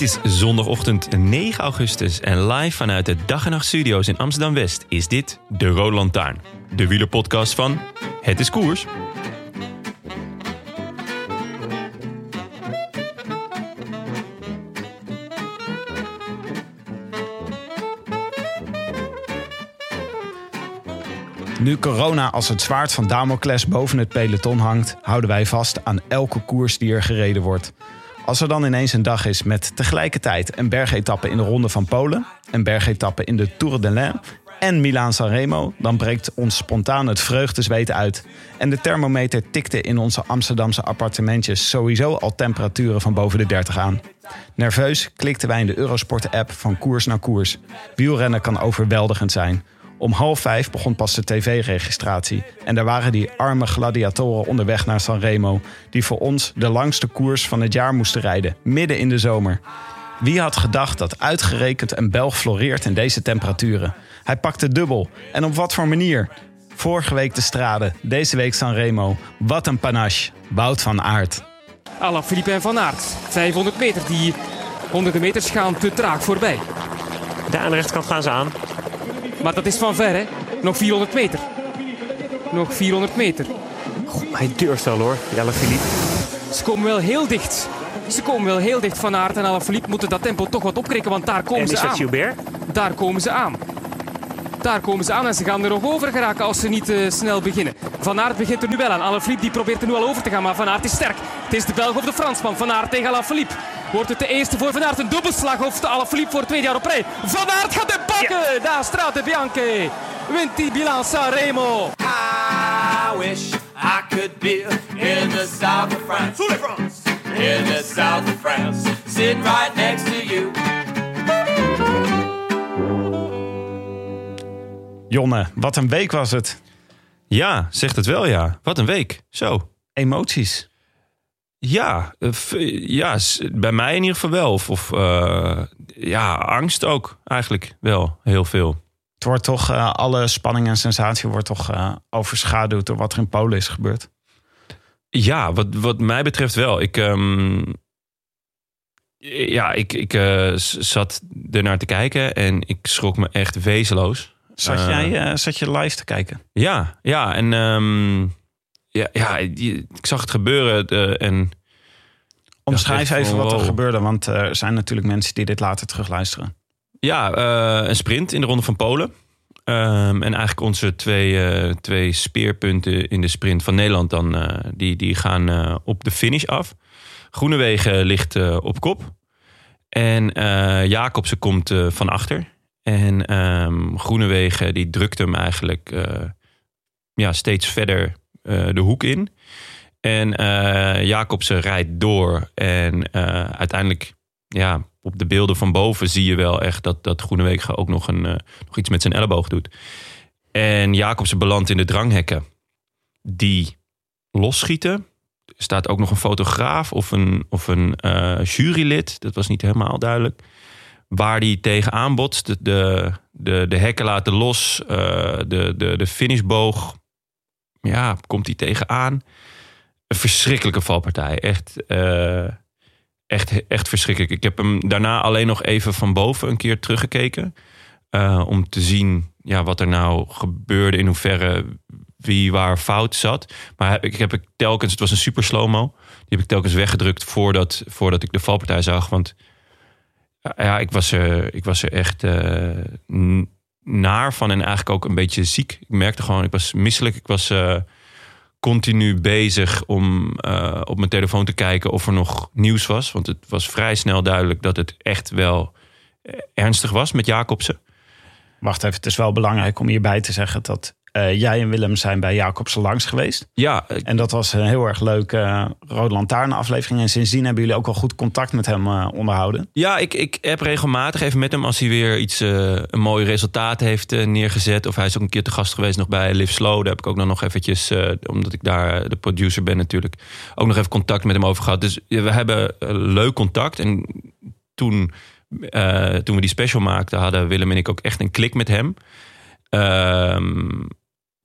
Het is zondagochtend 9 augustus en live vanuit de Dag en Nacht Studio's in Amsterdam West is dit de Rode Lantaarn, de wielerpodcast van Het is Koers. Nu corona als het zwaard van Damocles boven het peloton hangt, houden wij vast aan elke koers die er gereden wordt. Als er dan ineens een dag is met tegelijkertijd een bergetappe in de Ronde van Polen, een bergetappe in de Tour de l'Ain en Milaan-San Remo, dan breekt ons spontaan het vreugdezweet uit. En de thermometer tikte in onze Amsterdamse appartementjes sowieso al temperaturen van boven de 30 aan. Nerveus klikten wij in de Eurosport-app van koers naar koers. Wielrennen kan overweldigend zijn. Om half vijf begon pas de tv-registratie. En daar waren die arme gladiatoren onderweg naar Sanremo... die voor ons de langste koers van het jaar moesten rijden, midden in de zomer. Wie had gedacht dat uitgerekend een Belg floreert in deze temperaturen? Hij pakte dubbel. En op wat voor manier? Vorige week de Strade, deze week Sanremo. Wat een panache. Wout van Aert. Alain Philippe en Van Aert. 500 meter. Die honderden meters gaan te traag voorbij. Daar aan de rechterkant gaan ze aan. Maar dat is van ver, hè? Nog 400 meter. Nog 400 meter. Goh, hij durft wel hoor, Jelle Philippe. Ze komen wel heel dicht. Ze komen wel heel dicht. Van Aert en Alaphilippe moeten dat tempo toch wat opkrikken, want daar komen En ze aan. Gilbert? Daar komen ze aan. Daar komen ze aan en ze gaan er nog over geraken als ze niet eh, snel beginnen. Van Aert begint er nu wel aan. Alaphilippe die probeert er nu al over te gaan, maar Van Aert is sterk. Het is de Belg of de Fransman. Van Aert tegen Alaphilippe. Wordt het de eerste voor Van Aert een dubbelslag of de Alaphilippe voor het tweede jaar op rij. Van Aert gaat hem pakken. Daar Strade Bianche. Wint die Milan Sanremo. I wish I could be in the south of France. In the south of France. Sitting right next to you. Jonne, wat een week was het. Ja, zegt het wel ja. Wat een week. Zo. Emoties. Ja, eh, ja bij mij in ieder geval wel. Of, of eh, ja, angst ook eigenlijk wel heel veel. Het wordt toch, eh, alle spanning en sensatie wordt toch eh, overschaduwd door wat er in Polen is gebeurd. Ja, wat, wat mij betreft wel. Ik, ehm, ja, ik, ik zat ernaar te kijken en ik schrok me echt wezenloos. Zat, jij, eh, zat je live te kijken? Ja, ja, en ehm, ja, ja, ik zag het gebeuren eh, en Omschrijf even wat er wow. gebeurde, want er zijn natuurlijk mensen die dit later terugluisteren. ja, eh, een sprint in de Ronde van Polen. Ehm, en eigenlijk onze twee, eh, twee speerpunten in de sprint van Nederland dan, die, die gaan op de finish af. Groenewegen ligt op kop. En Jacobsen komt van achter. En ehm Groenewegen die drukt hem eigenlijk ja, steeds verder de hoek in. En eh Jacobsen rijdt door. En eh, uiteindelijk, ja, op de beelden van boven zie je wel echt dat, dat Groenewegen ook nog, een, eh, nog iets met zijn elleboog doet. En Jacobsen belandt in de dranghekken. Die losschieten. Er staat ook nog een fotograaf of een, of een eh, jurylid. Dat was niet helemaal duidelijk. Waar die tegenaan botst. De, de, de, hekken laten los. eh, de, de, de finishboog. Ja, komt hij tegenaan. Een verschrikkelijke valpartij. Echt, eh, echt, echt verschrikkelijk. Ik heb hem daarna alleen nog even van boven een keer teruggekeken. eh, om te zien ja, wat er nou gebeurde. In hoeverre wie waar fout zat. Maar ik heb ik telkens, het was een super slow-mo. Die heb ik telkens weggedrukt voordat, voordat ik de valpartij zag. Want ja, ik was er, ik was er echt eh, n- naar van en eigenlijk ook een beetje ziek. Ik merkte gewoon, ik was misselijk. Ik was eh, continu bezig om eh, op mijn telefoon te kijken of er nog nieuws was. Want het was vrij snel duidelijk dat het echt wel eh, ernstig was met Jacobsen. Wacht even, het is wel belangrijk om hierbij te zeggen dat eh, jij en Willem zijn bij Jacobsen langs geweest. Ja, En dat was een heel erg leuke uh, Rode Lantaarn aflevering. En sindsdien hebben jullie ook wel goed contact met hem eh, onderhouden. Ja, ik, ik heb regelmatig even met hem als hij weer iets, eh, een mooi resultaat heeft neergezet. Of hij is ook een keer te gast geweest nog bij Live Slow. Daar heb ik ook nog, nog eventjes, omdat ik daar de producer ben natuurlijk, ook nog even contact met hem over gehad. Dus we hebben leuk contact. En toen, toen we die special maakten, hadden Willem en ik ook echt een klik met hem. Ehm,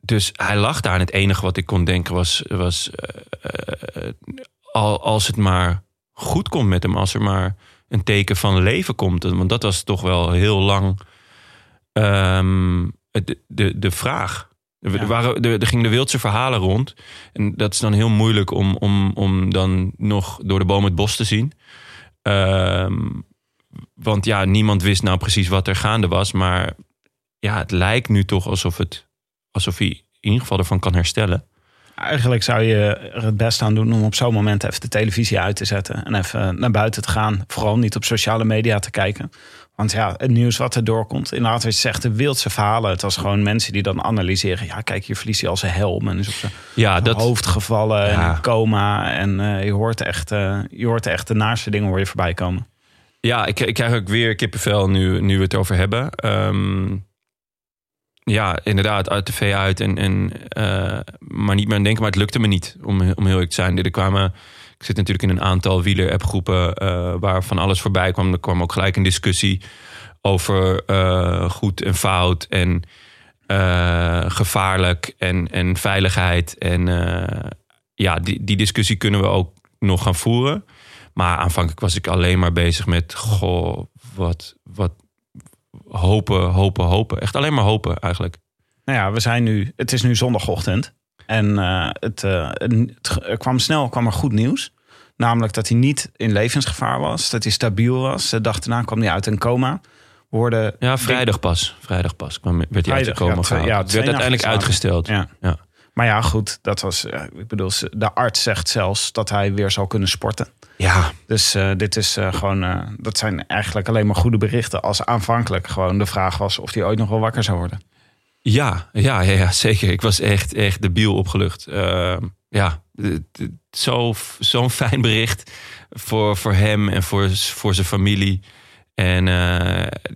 dus hij lag daar en het enige wat ik kon denken was, was eh, eh, al, als het maar goed komt met hem, als er maar een teken van leven komt. Want dat was toch wel heel lang ehm, de, de, de vraag. Er, waren, er, er gingen de wildste verhalen rond. En dat is dan heel moeilijk om, om, om dan nog door de boom het bos te zien. Ehm, want ja, niemand wist nou precies wat er gaande was. Maar ja, het lijkt nu toch alsof, het, alsof hij in ieder geval ervan kan herstellen. Eigenlijk zou je er het best aan doen om op zo'n moment even de televisie uit te zetten. En even naar buiten te gaan. Vooral niet op sociale media te kijken. Want ja, het nieuws wat er doorkomt. Inderdaad, wat je zegt, de wildste verhalen. Het was gewoon mensen die dan analyseren. Ja, kijk, hier verliest hij al zijn helm. En is op zijn Ja, dat, hoofd gevallen. En Ja. coma. En eh, je, hoort echt, eh, je hoort echt de naaste dingen hoor je voorbij komen. Ja, ik, ik krijg ook weer kippenvel nu, nu we het over hebben. Ehm, ja, inderdaad, uit tv uit. En, en, eh, maar niet meer aan denken, maar het lukte me niet, om, om heel eerlijk te zijn. Er kwamen, ik zit natuurlijk in een aantal wieler-appgroepen eh, waar van alles voorbij kwam. Er kwam ook gelijk een discussie over eh, goed en fout en gevaarlijk en, en veiligheid. En ja, die, die discussie kunnen we ook nog gaan voeren. Maar aanvankelijk was ik alleen maar bezig met... Goh, wat, wat hopen, hopen, hopen. Echt alleen maar hopen eigenlijk. Nou ja, we zijn nu, het is nu zondagochtend. En eh, het, eh, het, kwam snel kwam er goed nieuws. Namelijk dat hij niet in levensgevaar was. Dat hij stabiel was. De dag daarna kwam hij uit een coma. We hoorden, Ja, vrijdag pas. Vrijdag pas kwam, werd hij uit de Vrijdag, coma ja, gehaald. ja, het werd uiteindelijk uitgesteld. Ja. Ja. Maar ja, goed, dat was. ik bedoel, de arts zegt zelfs dat hij weer zal kunnen sporten. Ja, Dus eh, dit is eh, gewoon. eh, dat zijn eigenlijk alleen maar goede berichten. Als aanvankelijk gewoon de vraag was of hij ooit nog wel wakker zou worden. Ja, ja, ja, ja, zeker. Ik was echt, echt debiel opgelucht. Ja, zo, zo'n fijn bericht voor, voor hem en voor, voor zijn familie. En,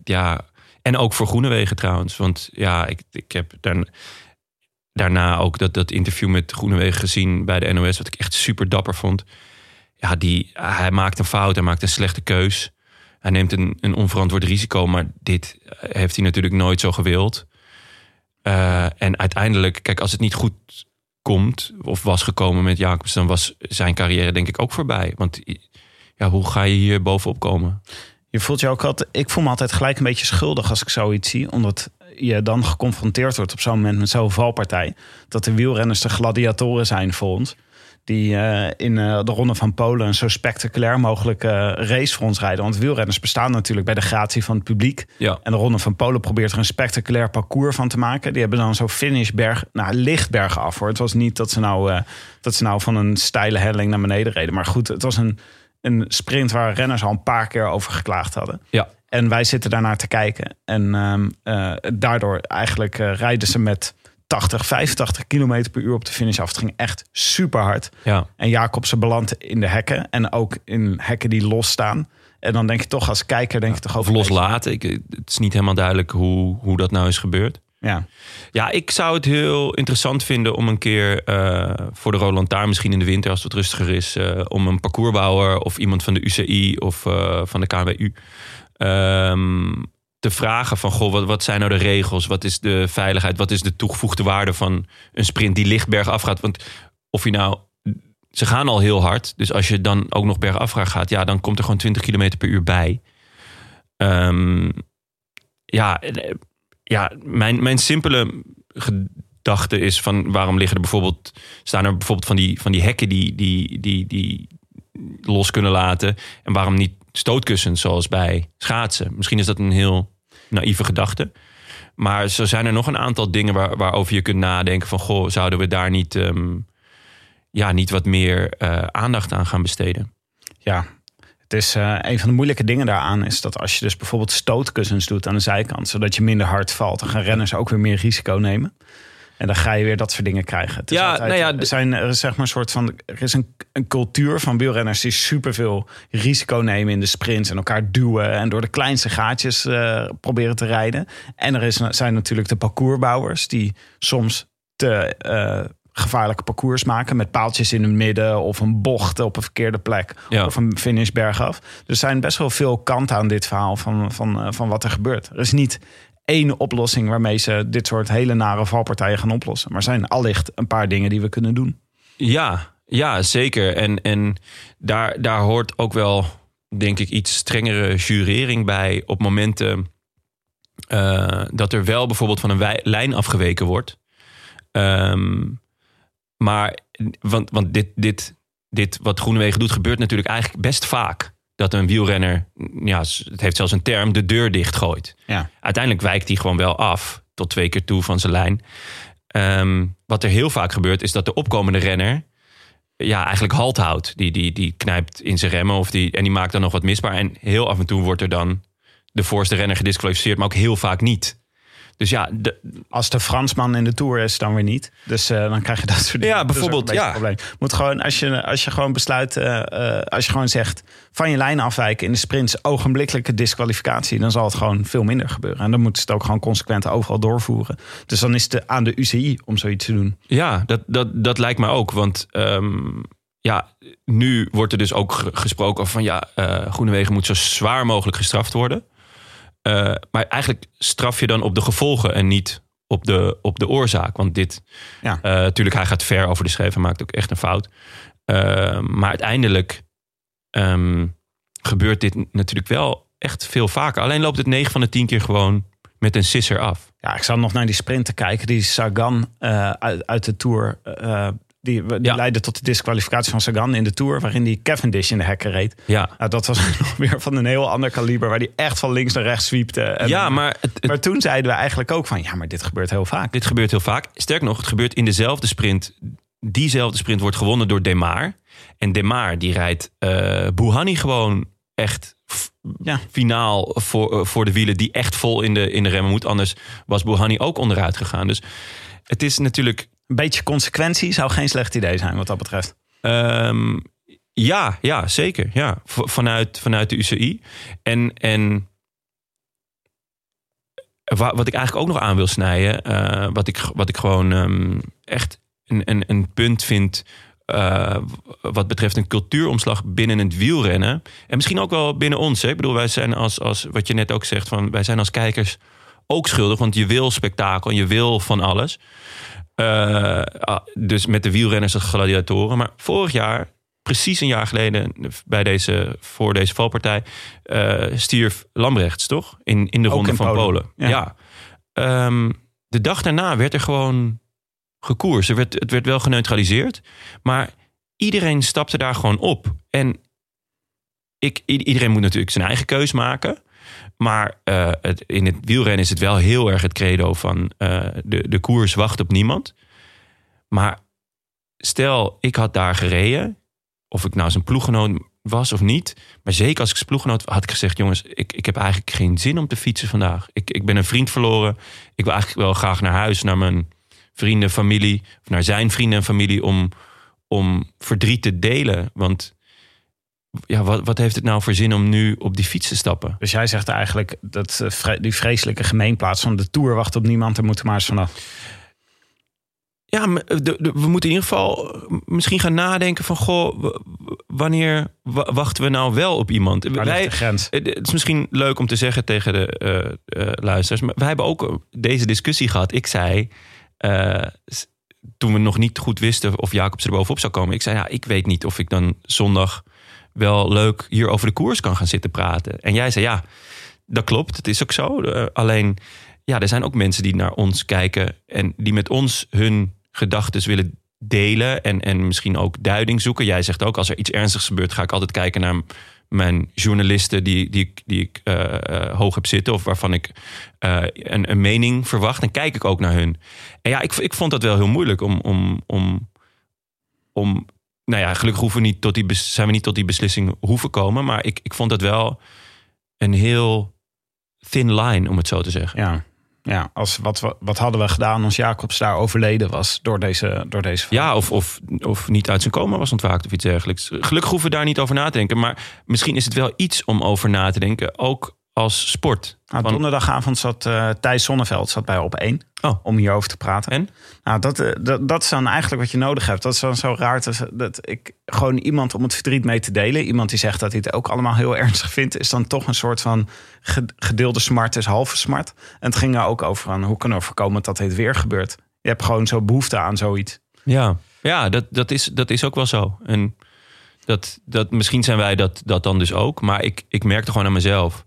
ja, en ook voor Groenewegen trouwens. Want ja, ik, ik heb daarna, daarna ook dat, dat interview met Groenewegen gezien bij de NOS... wat ik echt super dapper vond. Ja, die, hij maakt een fout, hij maakt een slechte keus. Hij neemt een, een onverantwoord risico, maar dit heeft hij natuurlijk nooit zo gewild. Uh, en uiteindelijk, kijk, als het niet goed komt of was gekomen met Jacobs, dan was zijn carrière denk ik ook voorbij. Want ja, hoe ga je hier bovenop komen? Je voelt je ook altijd, ik voel me altijd gelijk een beetje schuldig als ik zoiets zie, omdat je dan geconfronteerd wordt op zo'n moment met zo'n valpartij. Dat de wielrenners de gladiatoren zijn voor ons. Die uh, in uh, de Ronde van Polen een zo spectaculair mogelijke uh, race voor ons rijden. Want wielrenners bestaan natuurlijk bij de gratie van het publiek. Ja. En de Ronde van Polen probeert er een spectaculair parcours van te maken. Die hebben dan zo'n finish berg, nou licht bergen af hoor. Het was niet dat ze nou, dat ze nou van een steile helling naar beneden reden. Maar goed, het was een, een sprint waar renners al een paar keer over geklaagd hadden. Ja. En wij zitten daarnaar te kijken. En um, daardoor eigenlijk rijden ze met 80, 85 kilometer per uur op de finish af. Het ging echt super hard. Ja. En Jacobsen belandt in de hekken. En ook in hekken die losstaan. En dan denk je toch als kijker, denk je toch over... Of loslaten. Ik, het is niet helemaal duidelijk hoe, hoe dat nou is gebeurd. Ja. ja, ik zou het heel interessant vinden om een keer uh, voor de Roland misschien in de winter als het rustiger is, uh, om een parcoursbouwer of iemand van de UCI of uh, van de KWU um, te vragen van, goh, wat, wat zijn nou de regels? Wat is de veiligheid? Wat is de toegevoegde waarde van een sprint die licht bergaf gaat? Want of je nou, ze gaan al heel hard. Dus als je dan ook nog bergaf gaat, ja, dan komt er gewoon 20 km per uur bij. Um, ja, ja mijn, mijn simpele gedachte is van, waarom liggen er bijvoorbeeld, staan er bijvoorbeeld van die, van die hekken die, die, die, die los kunnen laten? En waarom niet stootkussens zoals bij schaatsen. Misschien is dat een heel naïeve gedachte. Maar zo zijn er nog een aantal dingen waar, waarover je kunt nadenken van... goh, zouden we daar niet, ehm, ja, niet wat meer eh, aandacht aan gaan besteden? Ja, het is eh, een van de moeilijke dingen daaraan is dat als je dus bijvoorbeeld stootkussens doet aan de zijkant, zodat je minder hard valt, dan gaan renners ook weer meer risico nemen. En dan ga je weer dat soort dingen krijgen. Het is Ja, altijd- nou ja, er, zijn, er is zeg maar een soort van. Er is een, een cultuur van wielrenners die superveel risico nemen in de sprints en elkaar duwen en door de kleinste gaatjes eh, proberen te rijden. En er is, zijn natuurlijk de parcoursbouwers die soms te eh, gevaarlijke parcours maken met paaltjes in het midden of een bocht op een verkeerde plek Ja. of een finish bergaf. Dus er zijn best wel veel kanten aan dit verhaal van, van, eh, van wat er gebeurt. Er is niet één oplossing waarmee ze dit soort hele nare valpartijen gaan oplossen. Maar zijn allicht een paar dingen die we kunnen doen. Ja, ja zeker. En, en daar, daar hoort ook wel, denk ik, iets strengere jurering bij op momenten eh, dat er wel bijvoorbeeld van een lijn afgeweken wordt. Ehm, maar, want, want dit, dit, dit wat Groenewegen doet, gebeurt natuurlijk eigenlijk best vaak. Dat een wielrenner, ja, het heeft zelfs een term, de deur dichtgooit. Ja. Uiteindelijk wijkt hij gewoon wel af, tot twee keer toe van zijn lijn. Ehm, wat er heel vaak gebeurt, is dat de opkomende renner ja, eigenlijk halt houdt. Die, die, die knijpt in zijn remmen of die, en die maakt dan nog wat misbaar. En heel af en toe wordt er dan de voorste renner gedisqualificeerd, maar ook heel vaak niet. Dus ja, de, Als de Fransman in de Tour is, dan weer niet. Dus eh, dan krijg je dat soort dingen. Ja, bijvoorbeeld, ja. probleem. Moet gewoon, als je, als je gewoon besluit, eh, eh, als je gewoon zegt van je lijn afwijken in de sprints, ogenblikkelijke disqualificatie, dan zal het gewoon veel minder gebeuren. En dan moeten ze het ook gewoon consequent overal doorvoeren. Dus dan is het aan de UCI om zoiets te doen. Ja, dat, dat, dat lijkt me ook. Want ehm, ja, nu wordt er dus ook ge- gesproken over van ja, eh Groenewegen moet zo zwaar mogelijk gestraft worden. Eh, maar eigenlijk straf je dan op de gevolgen en niet op de, op de oorzaak. Want dit, Ja. eh, natuurlijk, hij gaat ver over de schreef en maakt ook echt een fout. Eh, maar uiteindelijk ehm, gebeurt dit natuurlijk wel echt veel vaker. Alleen loopt het 9 van de 10 keer gewoon met een sisser af. Ja, ik zat nog naar die sprint te kijken. Die Sagan uit, uit de Tour. Die die Ja. leidde tot de disqualificatie van Sagan in de Tour. Waarin die Cavendish in de hekken reed. Ja, Nou, dat was nog weer van een heel ander kaliber. Waar die echt van links naar rechts zwiepte. En- ja maar het, het- maar toen zeiden we eigenlijk ook van... Ja, maar dit gebeurt heel vaak. Dit gebeurt heel vaak. Sterker nog, het gebeurt in dezelfde sprint. Diezelfde sprint wordt gewonnen door Demar. En Demar die rijdt eh Bouhanni gewoon echt Ja. finaal voor, eh, voor de wielen. Die echt vol in de, in de remmen moet. Anders was Bouhanni ook onderuit gegaan. Dus het is natuurlijk... Een beetje consequentie zou geen slecht idee zijn wat dat betreft. ehm, ja, ja, zeker. Ja. Vanuit, vanuit de UCI. En, en wa- wat ik eigenlijk ook nog aan wil snijden, eh, wat, ik, wat ik gewoon ehm, echt een, een, een punt vind. eh, wat betreft een cultuuromslag binnen het wielrennen. En misschien ook wel binnen ons. Hè? Ik bedoel, wij zijn als, als wat je net ook zegt, van, wij zijn als kijkers ook schuldig. Want je wil spektakel en je wil van alles. Eh, ah, dus met de wielrenners als gladiatoren. Maar vorig jaar, precies een jaar geleden, bij deze, voor deze valpartij, eh, stierf Lambrechts, toch? In, in de Ook ronde in van Polen. Polen. Ja. Ja. Ehm, de dag daarna werd er gewoon gekoerst. Er werd, het werd wel geneutraliseerd. Maar iedereen stapte daar gewoon op. En ik, iedereen moet natuurlijk zijn eigen keus maken. Maar eh, in het wielrennen is het wel heel erg het credo van eh, de, de koers wacht op niemand. Maar stel, ik had daar gereden. Of ik nou zijn ploeggenoot was of niet. Maar zeker als ik zijn ploeggenoot had ik gezegd... jongens, ik, ik heb eigenlijk geen zin om te fietsen vandaag. Ik, ik ben een vriend verloren. Ik wil eigenlijk wel graag naar huis, naar mijn vrienden, familie... of naar zijn vrienden en familie om, om verdriet te delen. Want ja, wat, wat heeft het nou voor zin om nu op die fiets te stappen? Dus jij zegt eigenlijk dat eh, die vreselijke gemeenplaats van de Tour wacht op niemand. Er moeten maar eens vanaf. Ja, de- we moeten in ieder geval misschien gaan nadenken van... goh, wanneer wa- wachten we nou wel op iemand? Waar ligt de grens? Het is misschien leuk om te zeggen tegen de eh, eh, luisteraars... maar wij hebben ook deze discussie gehad. Ik zei, eh, toen we nog niet goed wisten of Jacobs er bovenop zou komen... ik zei, ja, ik weet niet of ik dan zondag wel leuk hier over de koers kan gaan zitten praten. En jij zei, ja, dat klopt, het is ook zo. Eh, alleen, ja, er zijn ook mensen die naar ons kijken... en die met ons hun gedachten willen delen... En, en misschien ook duiding zoeken. Jij zegt ook, als er iets ernstigs gebeurt... ga ik altijd kijken naar mijn journalisten die, die, die ik eh, eh, hoog heb zitten. Of waarvan ik een, een mening verwacht. Dan kijk ik ook naar hun. En ja, ik, ik vond dat wel heel moeilijk om. om, om, om nou ja, gelukkig hoeven we niet tot die, zijn we niet tot die beslissing hoeven komen. Maar ik, ik vond dat wel een heel thin line, om het zo te zeggen. Ja, ja als, wat, wat hadden we gedaan als Jacobs daar overleden was door deze, door deze Ja, of, of, of niet uit zijn coma was ontwaakt of iets dergelijks. Gelukkig hoeven we daar niet over na te denken. Maar misschien is het wel iets om over na te denken. Ook als sport. Nou, donderdagavond zat eh, Thijs Zonneveld zat bij op één Oh. om hierover te praten. En? Nou, dat, eh, dat, dat is dan eigenlijk wat je nodig hebt. Dat is dan zo raar. Dat, dat ik gewoon iemand om het verdriet mee te delen. Iemand die zegt dat hij het ook allemaal heel ernstig vindt. Is dan toch een soort van ge- gedeelde smart is halve smart. En het ging er ook over van hoe kunnen we voorkomen dat dit weer gebeurt. Je hebt gewoon zo behoefte aan zoiets. Ja, ja dat, dat, is, dat is ook wel zo. En dat, dat, misschien zijn wij dat, dat dan dus ook. Maar ik, ik merkte gewoon aan mezelf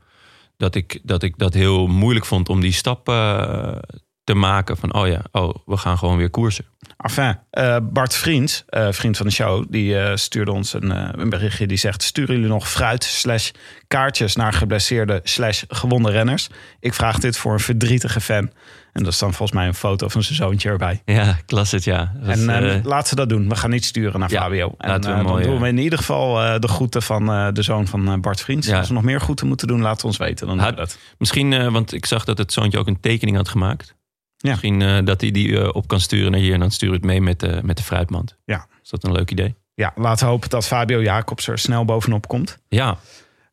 dat ik, dat ik dat heel moeilijk vond om die stap eh, te maken. Van oh ja, oh, we gaan gewoon weer koersen. Enfin, eh, Bart Vriends, eh, vriend van de show, die stuurde ons een, een berichtje. Die zegt: Sturen jullie nog fruit slash kaartjes naar geblesseerde slash gewonde renners? Ik vraag dit voor een verdrietige fan. En dat is dan volgens mij een foto van zijn zoontje erbij. Ja, klas het, ja. Dat, en eh, eh, laten ze dat doen. We gaan niet sturen naar Ja, Fabio. En laten we eh, dan mooi, doen we in ieder geval de groeten van de zoon van Bart Vriends. Ja. Als we nog meer groeten moeten doen, laten we ons weten. Dan doen we Ha- dat. Misschien, want ik zag dat het zoontje ook een tekening had gemaakt. Ja. Misschien dat hij die op kan sturen naar hier en dan stuur het mee met de, met de fruitmand. Ja. Is dat een leuk idee? Ja, laten we hopen dat Fabio Jacobs er snel bovenop komt. Ja,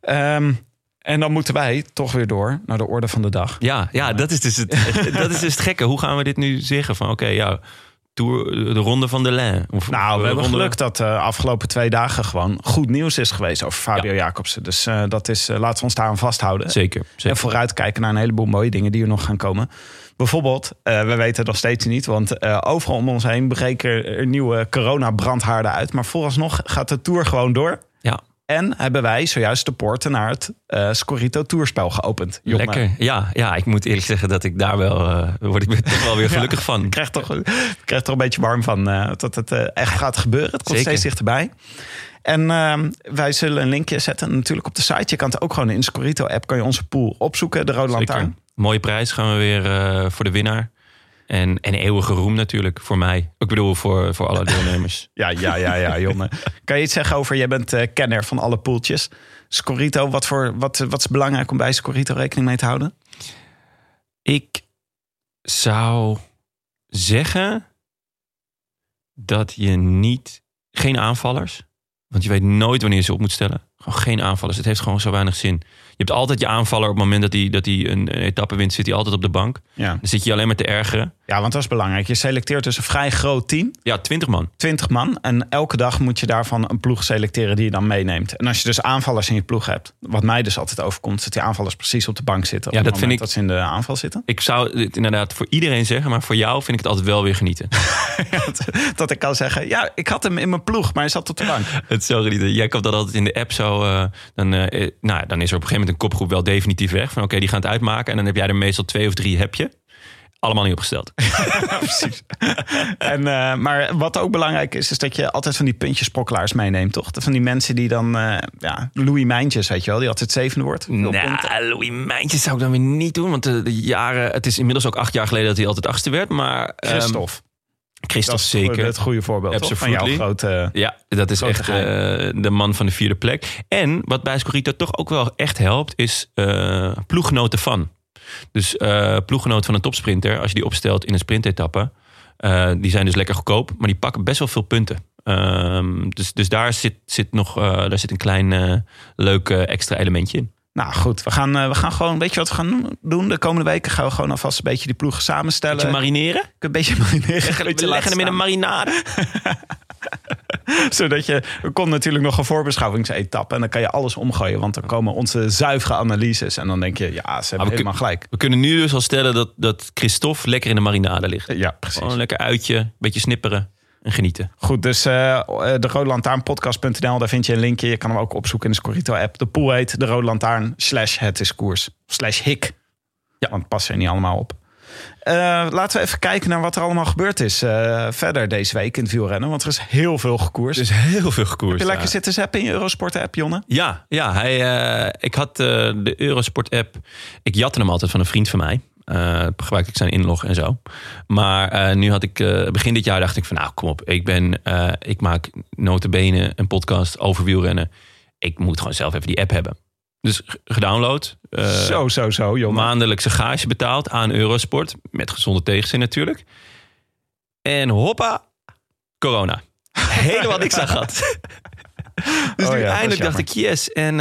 Ehm, en dan moeten wij toch weer door naar de orde van de dag. ja, ja dat, is dus het, dat is dus het gekke. Hoe gaan we dit nu zeggen? Van oké, ja, tour, de ronde van de Lijn. Of, Nou, we hebben ronde- geluk dat de afgelopen twee dagen gewoon goed nieuws is geweest over Fabio Jacobsen. Dus eh, dat is, eh, laten we ons daar aan vasthouden. Zeker, En zeker. vooruitkijken naar een heleboel mooie dingen die er nog gaan komen. Bijvoorbeeld, eh, we weten het nog steeds niet, want eh, overal om ons heen breken er nieuwe corona-brandhaarden uit. Maar vooralsnog gaat de tour gewoon door. En hebben wij zojuist de poorten naar het eh Scorito Tourspel geopend. Lekker. Ja, ja, ik moet eerlijk zeggen dat ik daar wel, eh, word ik toch wel weer gelukkig van. Ik krijg toch, ik krijg toch een beetje warm van eh, dat het eh, echt gaat gebeuren. Het komt Zeker. steeds dichterbij. En ehm, wij zullen een linkje zetten natuurlijk op de site. Je kan het ook gewoon in de Scorito-app kan je onze pool opzoeken. De Rode. Lantaarn. Mooie prijs gaan we weer eh, voor de winnaar. En, en eeuwige roem natuurlijk voor mij. Ik bedoel voor, voor alle deelnemers. Ja, ja, ja, ja, Jonne. kan je iets zeggen over, jij bent eh, kenner van alle poeltjes. Scorito, wat, voor, wat, wat is belangrijk om bij Scorito rekening mee te houden? Ik zou zeggen dat je niet... Geen aanvallers. Want je weet nooit wanneer je ze op moet stellen. Gewoon geen aanvallers. Het heeft gewoon zo weinig zin. Je hebt altijd je aanvaller op het moment dat hij, dat hij een etappe wint... zit hij altijd op de bank. Ja. Dan zit je alleen maar te ergeren. Ja, want dat is belangrijk. Je selecteert dus een vrij groot team. Ja, 20 man. 20 man. En elke dag moet je daarvan een ploeg selecteren die je dan meeneemt. En als je dus aanvallers in je ploeg hebt, wat mij dus altijd overkomt, is dat die aanvallers precies op de bank zitten. Op Ja, dat vind ik- dat ze in de aanval zitten. Ik zou het inderdaad voor iedereen zeggen... maar voor jou vind ik het altijd wel weer genieten. dat ik kan zeggen, ja, ik had hem in mijn ploeg, maar hij zat op de bank. Het zo genieten. Jij komt dat altijd in de app zo. eh, dan, eh, eh, nou, dan is er op een gegeven moment een kopgroep wel definitief weg. Van oké, die gaan het uitmaken. En dan heb jij er meestal twee of drie heb je. Allemaal niet opgesteld. Precies. En, eh, maar wat ook belangrijk is, is dat je altijd van die puntjesprokkelaars meeneemt, toch? Van die mensen die dan, eh, ja, Louis Mijntjes, weet je wel, die altijd zevende wordt. Nou, Louis Mijntjes zou ik dan weer niet doen. Want de, de jaren, het is inmiddels ook acht jaar geleden dat hij altijd achtste werd. Maar ehm, Christophe. Is zeker. het goede voorbeeld toch? van jouw grote... Ja, dat is echt eh, de man van de vierde plek. En wat bij Scorito toch ook wel echt helpt, is ploeggenoten van. Dus eh ploeggenoot van een topsprinter, als je die opstelt in een sprintetappe, eh, die zijn dus lekker goedkoop, maar die pakken best wel veel punten. Ehm, dus, dus daar zit, zit nog eh, daar zit een klein leuk extra elementje in. Nou goed, we gaan, eh, we gaan gewoon, weet je wat we gaan doen? De komende weken gaan we gewoon alvast een beetje die ploegen samenstellen. Beetje marineren? een beetje marineren. een We leggen hem in een marinade. Zodat je, er komt natuurlijk nog een voorbeschouwingsetappe. En dan kan je alles omgooien. Want dan komen onze zuivere analyses. En dan denk je, ja, ze hebben we helemaal gelijk. We kunnen nu dus al stellen dat, dat Christophe lekker in de marinade ligt. Ja, precies. Gewoon lekker uitje, een beetje snipperen en genieten. Goed, dus eh de Rode Lantaarnpodcast.nl, daar vind je een linkje. Je kan hem ook opzoeken in de Scorito app. De pool heet de Rode Lantaarn slash het is koers. Slash hik. Ja. Want past er niet allemaal op. Eh, laten we even kijken naar wat er allemaal gebeurd is verder deze week in het wielrennen. Want er is heel veel gekoerst. Er is heel veel gekoerst. Heb je lekker ja. zitten zappen in je Eurosport-app, Jonne? Ja, ja hij, ik had de Eurosport-app. Ik jatte hem altijd van een vriend van mij. Eh gebruikte ik zijn inlog en zo. Maar eh, nu had ik eh, begin dit jaar dacht ik van nou kom op. Ik ben ik maak notabene een podcast over wielrennen. Ik moet gewoon zelf even die app hebben. Dus gedownload. zo, zo, zo, Jonne. maandelijkse gage betaald aan Eurosport. Met gezonde tegenzin natuurlijk. En hoppa, corona. Helemaal niks aan gehad. Dus Oh nu ja, dat is eindelijk dacht ik yes. En,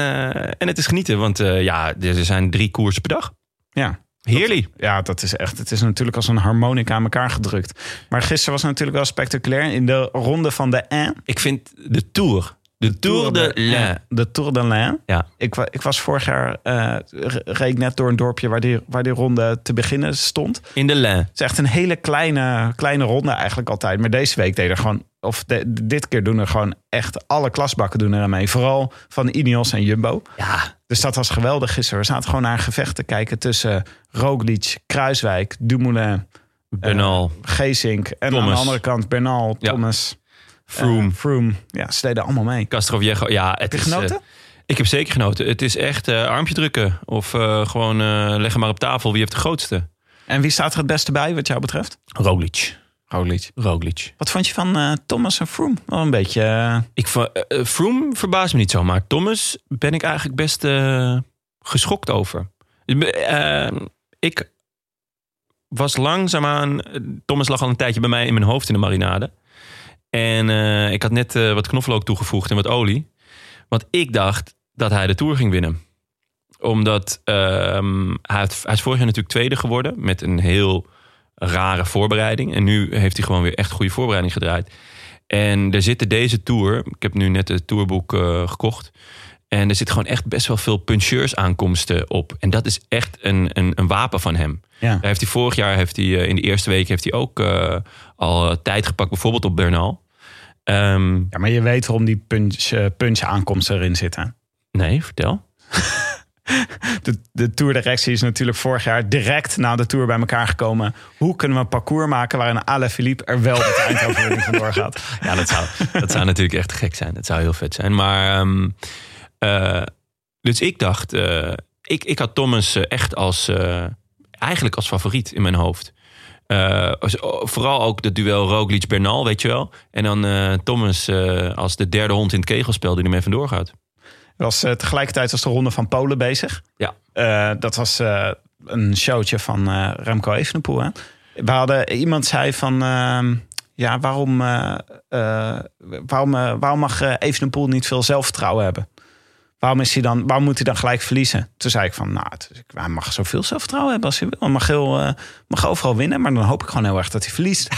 en het is genieten. Want ja, er zijn drie koersen per dag. Ja. Heerlijk. Ja, dat is echt. Het is natuurlijk als een harmonica aan elkaar gedrukt. Maar gisteren was het natuurlijk wel spectaculair. In de ronde van de 1. Ik vind de Tour. De Tour de l'Ain. De Tour de l'Ain. Ja. Ik, ik was vorig jaar, re- reed net door een dorpje waar die, waar die ronde te beginnen stond. In de L'Ain. Het is echt een hele kleine, kleine ronde eigenlijk altijd. Maar deze week deden er gewoon, of de- dit keer doen er gewoon echt alle klasbakken doen er aan mee. Vooral van Ineos en Jumbo. Ja, Dus dat was geweldig gisteren. We zaten gewoon naar een gevecht te kijken tussen Roglic, Kruiswijk, Dumoulin, Bernal, eh, Geesink. En aan de andere kant Bernal. Thomas, Froome, eh, Froome. Ja, ze deden allemaal mee. Castroviejo. Ja, het is, genoten? eh, ik heb zeker genoten. Het is echt eh, armpje drukken. Of eh, gewoon eh leg hem maar op tafel. Wie heeft de grootste? en wie staat er het beste bij wat jou betreft? Roglic. Roglic. Roglic. Wat vond je van eh, Thomas en Froome? Wel een beetje... eh, Ik, eh, Froome verbaast me niet zo, maar Thomas ben ik eigenlijk best eh, geschokt over. Ik was langzaamaan... Thomas lag al een tijdje bij mij in mijn hoofd in de marinade. En eh, ik had net wat knoflook toegevoegd en wat olie. Want ik dacht dat hij de Tour ging winnen. Omdat ehm, hij, heeft, hij is vorig jaar natuurlijk tweede geworden... met een heel rare voorbereiding. En nu heeft hij gewoon weer echt goede voorbereiding gedraaid. En er zitten deze tour, ik heb nu net het tourboek eh, gekocht. En er zit gewoon echt best wel veel puncheurs aankomsten op. En dat is echt een, een, een wapen van hem. ja. Daar heeft hij vorig jaar, heeft hij, eh, in de eerste week, heeft hij ook eh, al tijd gepakt, bijvoorbeeld op Bernal. Ehm, ja, maar je weet waarom die punch, punch aankomsten erin zitten. nee, vertel. De, de Tour-directie is natuurlijk vorig jaar direct na de Tour bij elkaar gekomen. Hoe kunnen we een parcours maken waarin Alain Philippe er wel met de eindoverwinning vandoor gaat? Ja, dat zou, dat zou natuurlijk echt gek zijn. Dat zou heel vet zijn. Maar, ehm, eh, dus ik dacht, eh, ik, ik had Thomas eh, echt als, eigenlijk als favoriet in mijn hoofd. Vooral ook het duel Roglic-Bernal, weet je wel. En dan Thomas als de derde hond in het kegelspel die ermee vandoor gaat. Was, eh, tegelijkertijd was de ronde van Polen bezig. Ja. Eh, dat was eh, een showtje van Remco Evenepoel. Hè? We hadden, iemand zei van... ehm, ja, waarom, waarom, waarom mag Evenepoel niet veel zelfvertrouwen hebben? Waarom, is hij dan, waarom moet hij dan gelijk verliezen? Toen zei ik van, nou, hij mag zoveel zelfvertrouwen hebben als hij wil. Hij mag, heel, mag overal winnen, maar dan hoop ik gewoon heel erg dat hij verliest.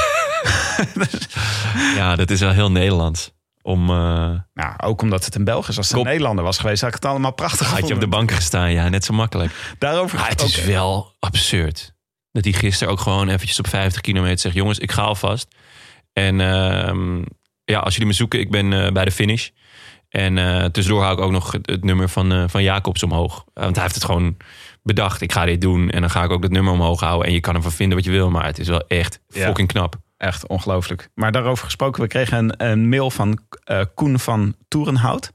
Ja, dat is wel heel Nederlands. Om, eh, nou, ook omdat het een Belg is. Als het een. Nederlander was geweest, had ik het allemaal prachtig had je op de bank gestaan, ja, net zo makkelijk. Daarover Maar het is wel absurd. Dat hij gisteren ook gewoon eventjes op 50 kilometer zegt... jongens, ik ga alvast. En ehm, ja, als jullie me zoeken, ik ben eh, bij de finish. En eh, tussendoor hou ik ook nog het, het nummer van, van Jacobs omhoog. Want hij heeft het gewoon bedacht. Ik ga dit doen en dan ga ik ook dat nummer omhoog houden. En je kan ervan vinden wat je wil, maar het is wel echt Ja. fucking knap. Echt ongelooflijk. Maar daarover gesproken, we kregen een, een mail van eh, Koen van Toerenhout.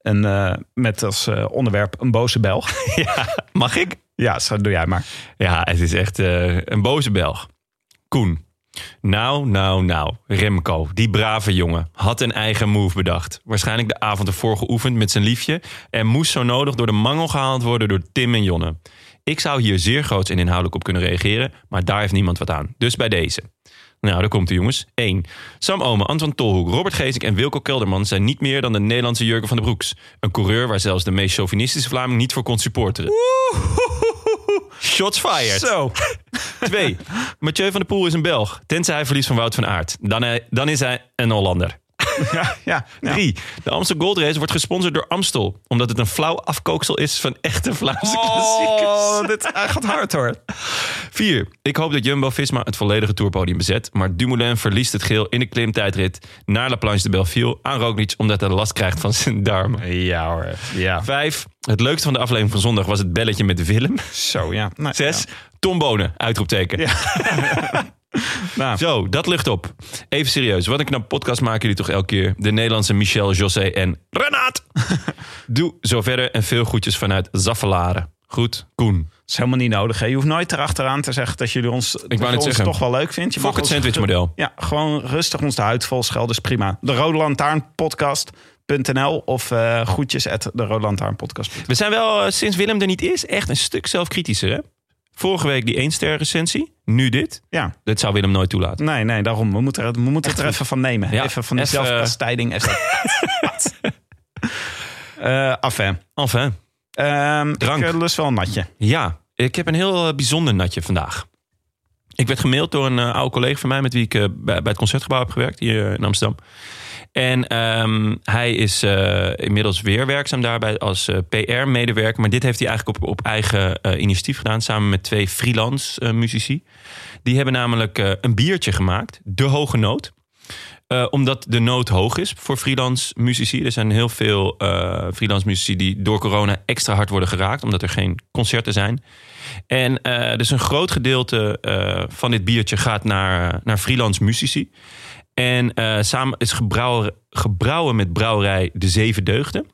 En, eh, met als eh, onderwerp een boze Belg. Mag ik? ja, zo doe jij maar. Ja, het is echt een boze Belg. Koen. Nou, nou, nou. Remco, die brave jongen, had een eigen move bedacht. Waarschijnlijk de avond ervoor geoefend met zijn liefje... en moest zo nodig door de mangel gehaald worden door Tim en Jonne. Ik zou hier zeer groots en inhoudelijk op kunnen reageren... maar daar heeft niemand wat aan. Dus bij deze. Nou, daar komt de jongens. 1. Sam Omen, Anton Tolhoek, Robert Geesink en Wilco Kelderman... zijn niet meer dan de Nederlandse Jurgen van den Broeks. Een coureur waar zelfs de meest chauvinistische Vlaming niet voor kon supporteren. Shots fired. Zo. Twee. Mathieu van der Poel is een Belg. Tenzij hij verliest van Wout van Aert. Dan, hij- dan is hij een Hollander. Ja, ja, ja. Drie. De Amstel Gold Race wordt gesponsord door Amstel. Omdat het een flauw afkooksel is van echte Vlaamse klassiekers. Oh, dit hij gaat hard hoor. Vier. Ik hoop dat Jumbo-Visma het volledige tourpodium bezet. Maar Dumoulin verliest het geel in de klimtijdrit naar La Planche de Belleville aan Roglic omdat hij last krijgt van zijn darmen. Ja hoor. Ja. Vijf. Het leukste van de aflevering van zondag was het belletje met Willem. Zo, ja. Nou, Zes. Tom Bonen, uitroepteken. Nou, Zo, dat lucht op. Even serieus. Wat een knap podcast maken jullie toch elke keer. De Nederlandse Michel, José en Renaat. Doe zo verder en veel groetjes vanuit Zaffelaren. Goed, Koen. Dat is helemaal niet nodig. Hè. Je hoeft nooit erachteraan te zeggen dat jullie ons, dat net ons zeggen. toch wel leuk vindt. Je Fok mag het sandwichmodel. Ja, gewoon rustig ons de huid vol schelden. is prima. De Rode Lantaarn of eh groetjes at de podcast. We zijn wel, eh, sinds Willem er niet is, echt een stuk zelfkritischer. Hè? Vorige week die 1 ster recensie. Nu dit. Ja, Dat zou Willem nooit toelaten. nee, nee, daarom. We moeten, er- we moeten het er even van nemen. Ja, even van die even, zelfkastijding. Even- Eh. Enfin. Ehm, Drank. Ik eh, lust wel een natje. Ja, ik heb een heel eh, bijzonder natje vandaag. Ik werd gemaild door een oude collega van mij... met wie ik bij, bij het Concertgebouw heb gewerkt hier in Amsterdam. En ehm, hij is eh, inmiddels weer werkzaam daarbij als eh, PR-medewerker. Maar dit heeft hij eigenlijk op, op eigen eh, initiatief gedaan... samen met twee freelance muzici. Die hebben namelijk een biertje gemaakt, De Hoge Noot. Omdat de nood hoog is voor freelance muzici. Er zijn heel veel freelance muzici die door corona extra hard worden geraakt. Omdat er geen concerten zijn. En dus een groot gedeelte van dit biertje gaat naar, naar freelance muzici. En eh, samen is gebrouwen, gebrouwen met brouwerij De Zeven Deugden.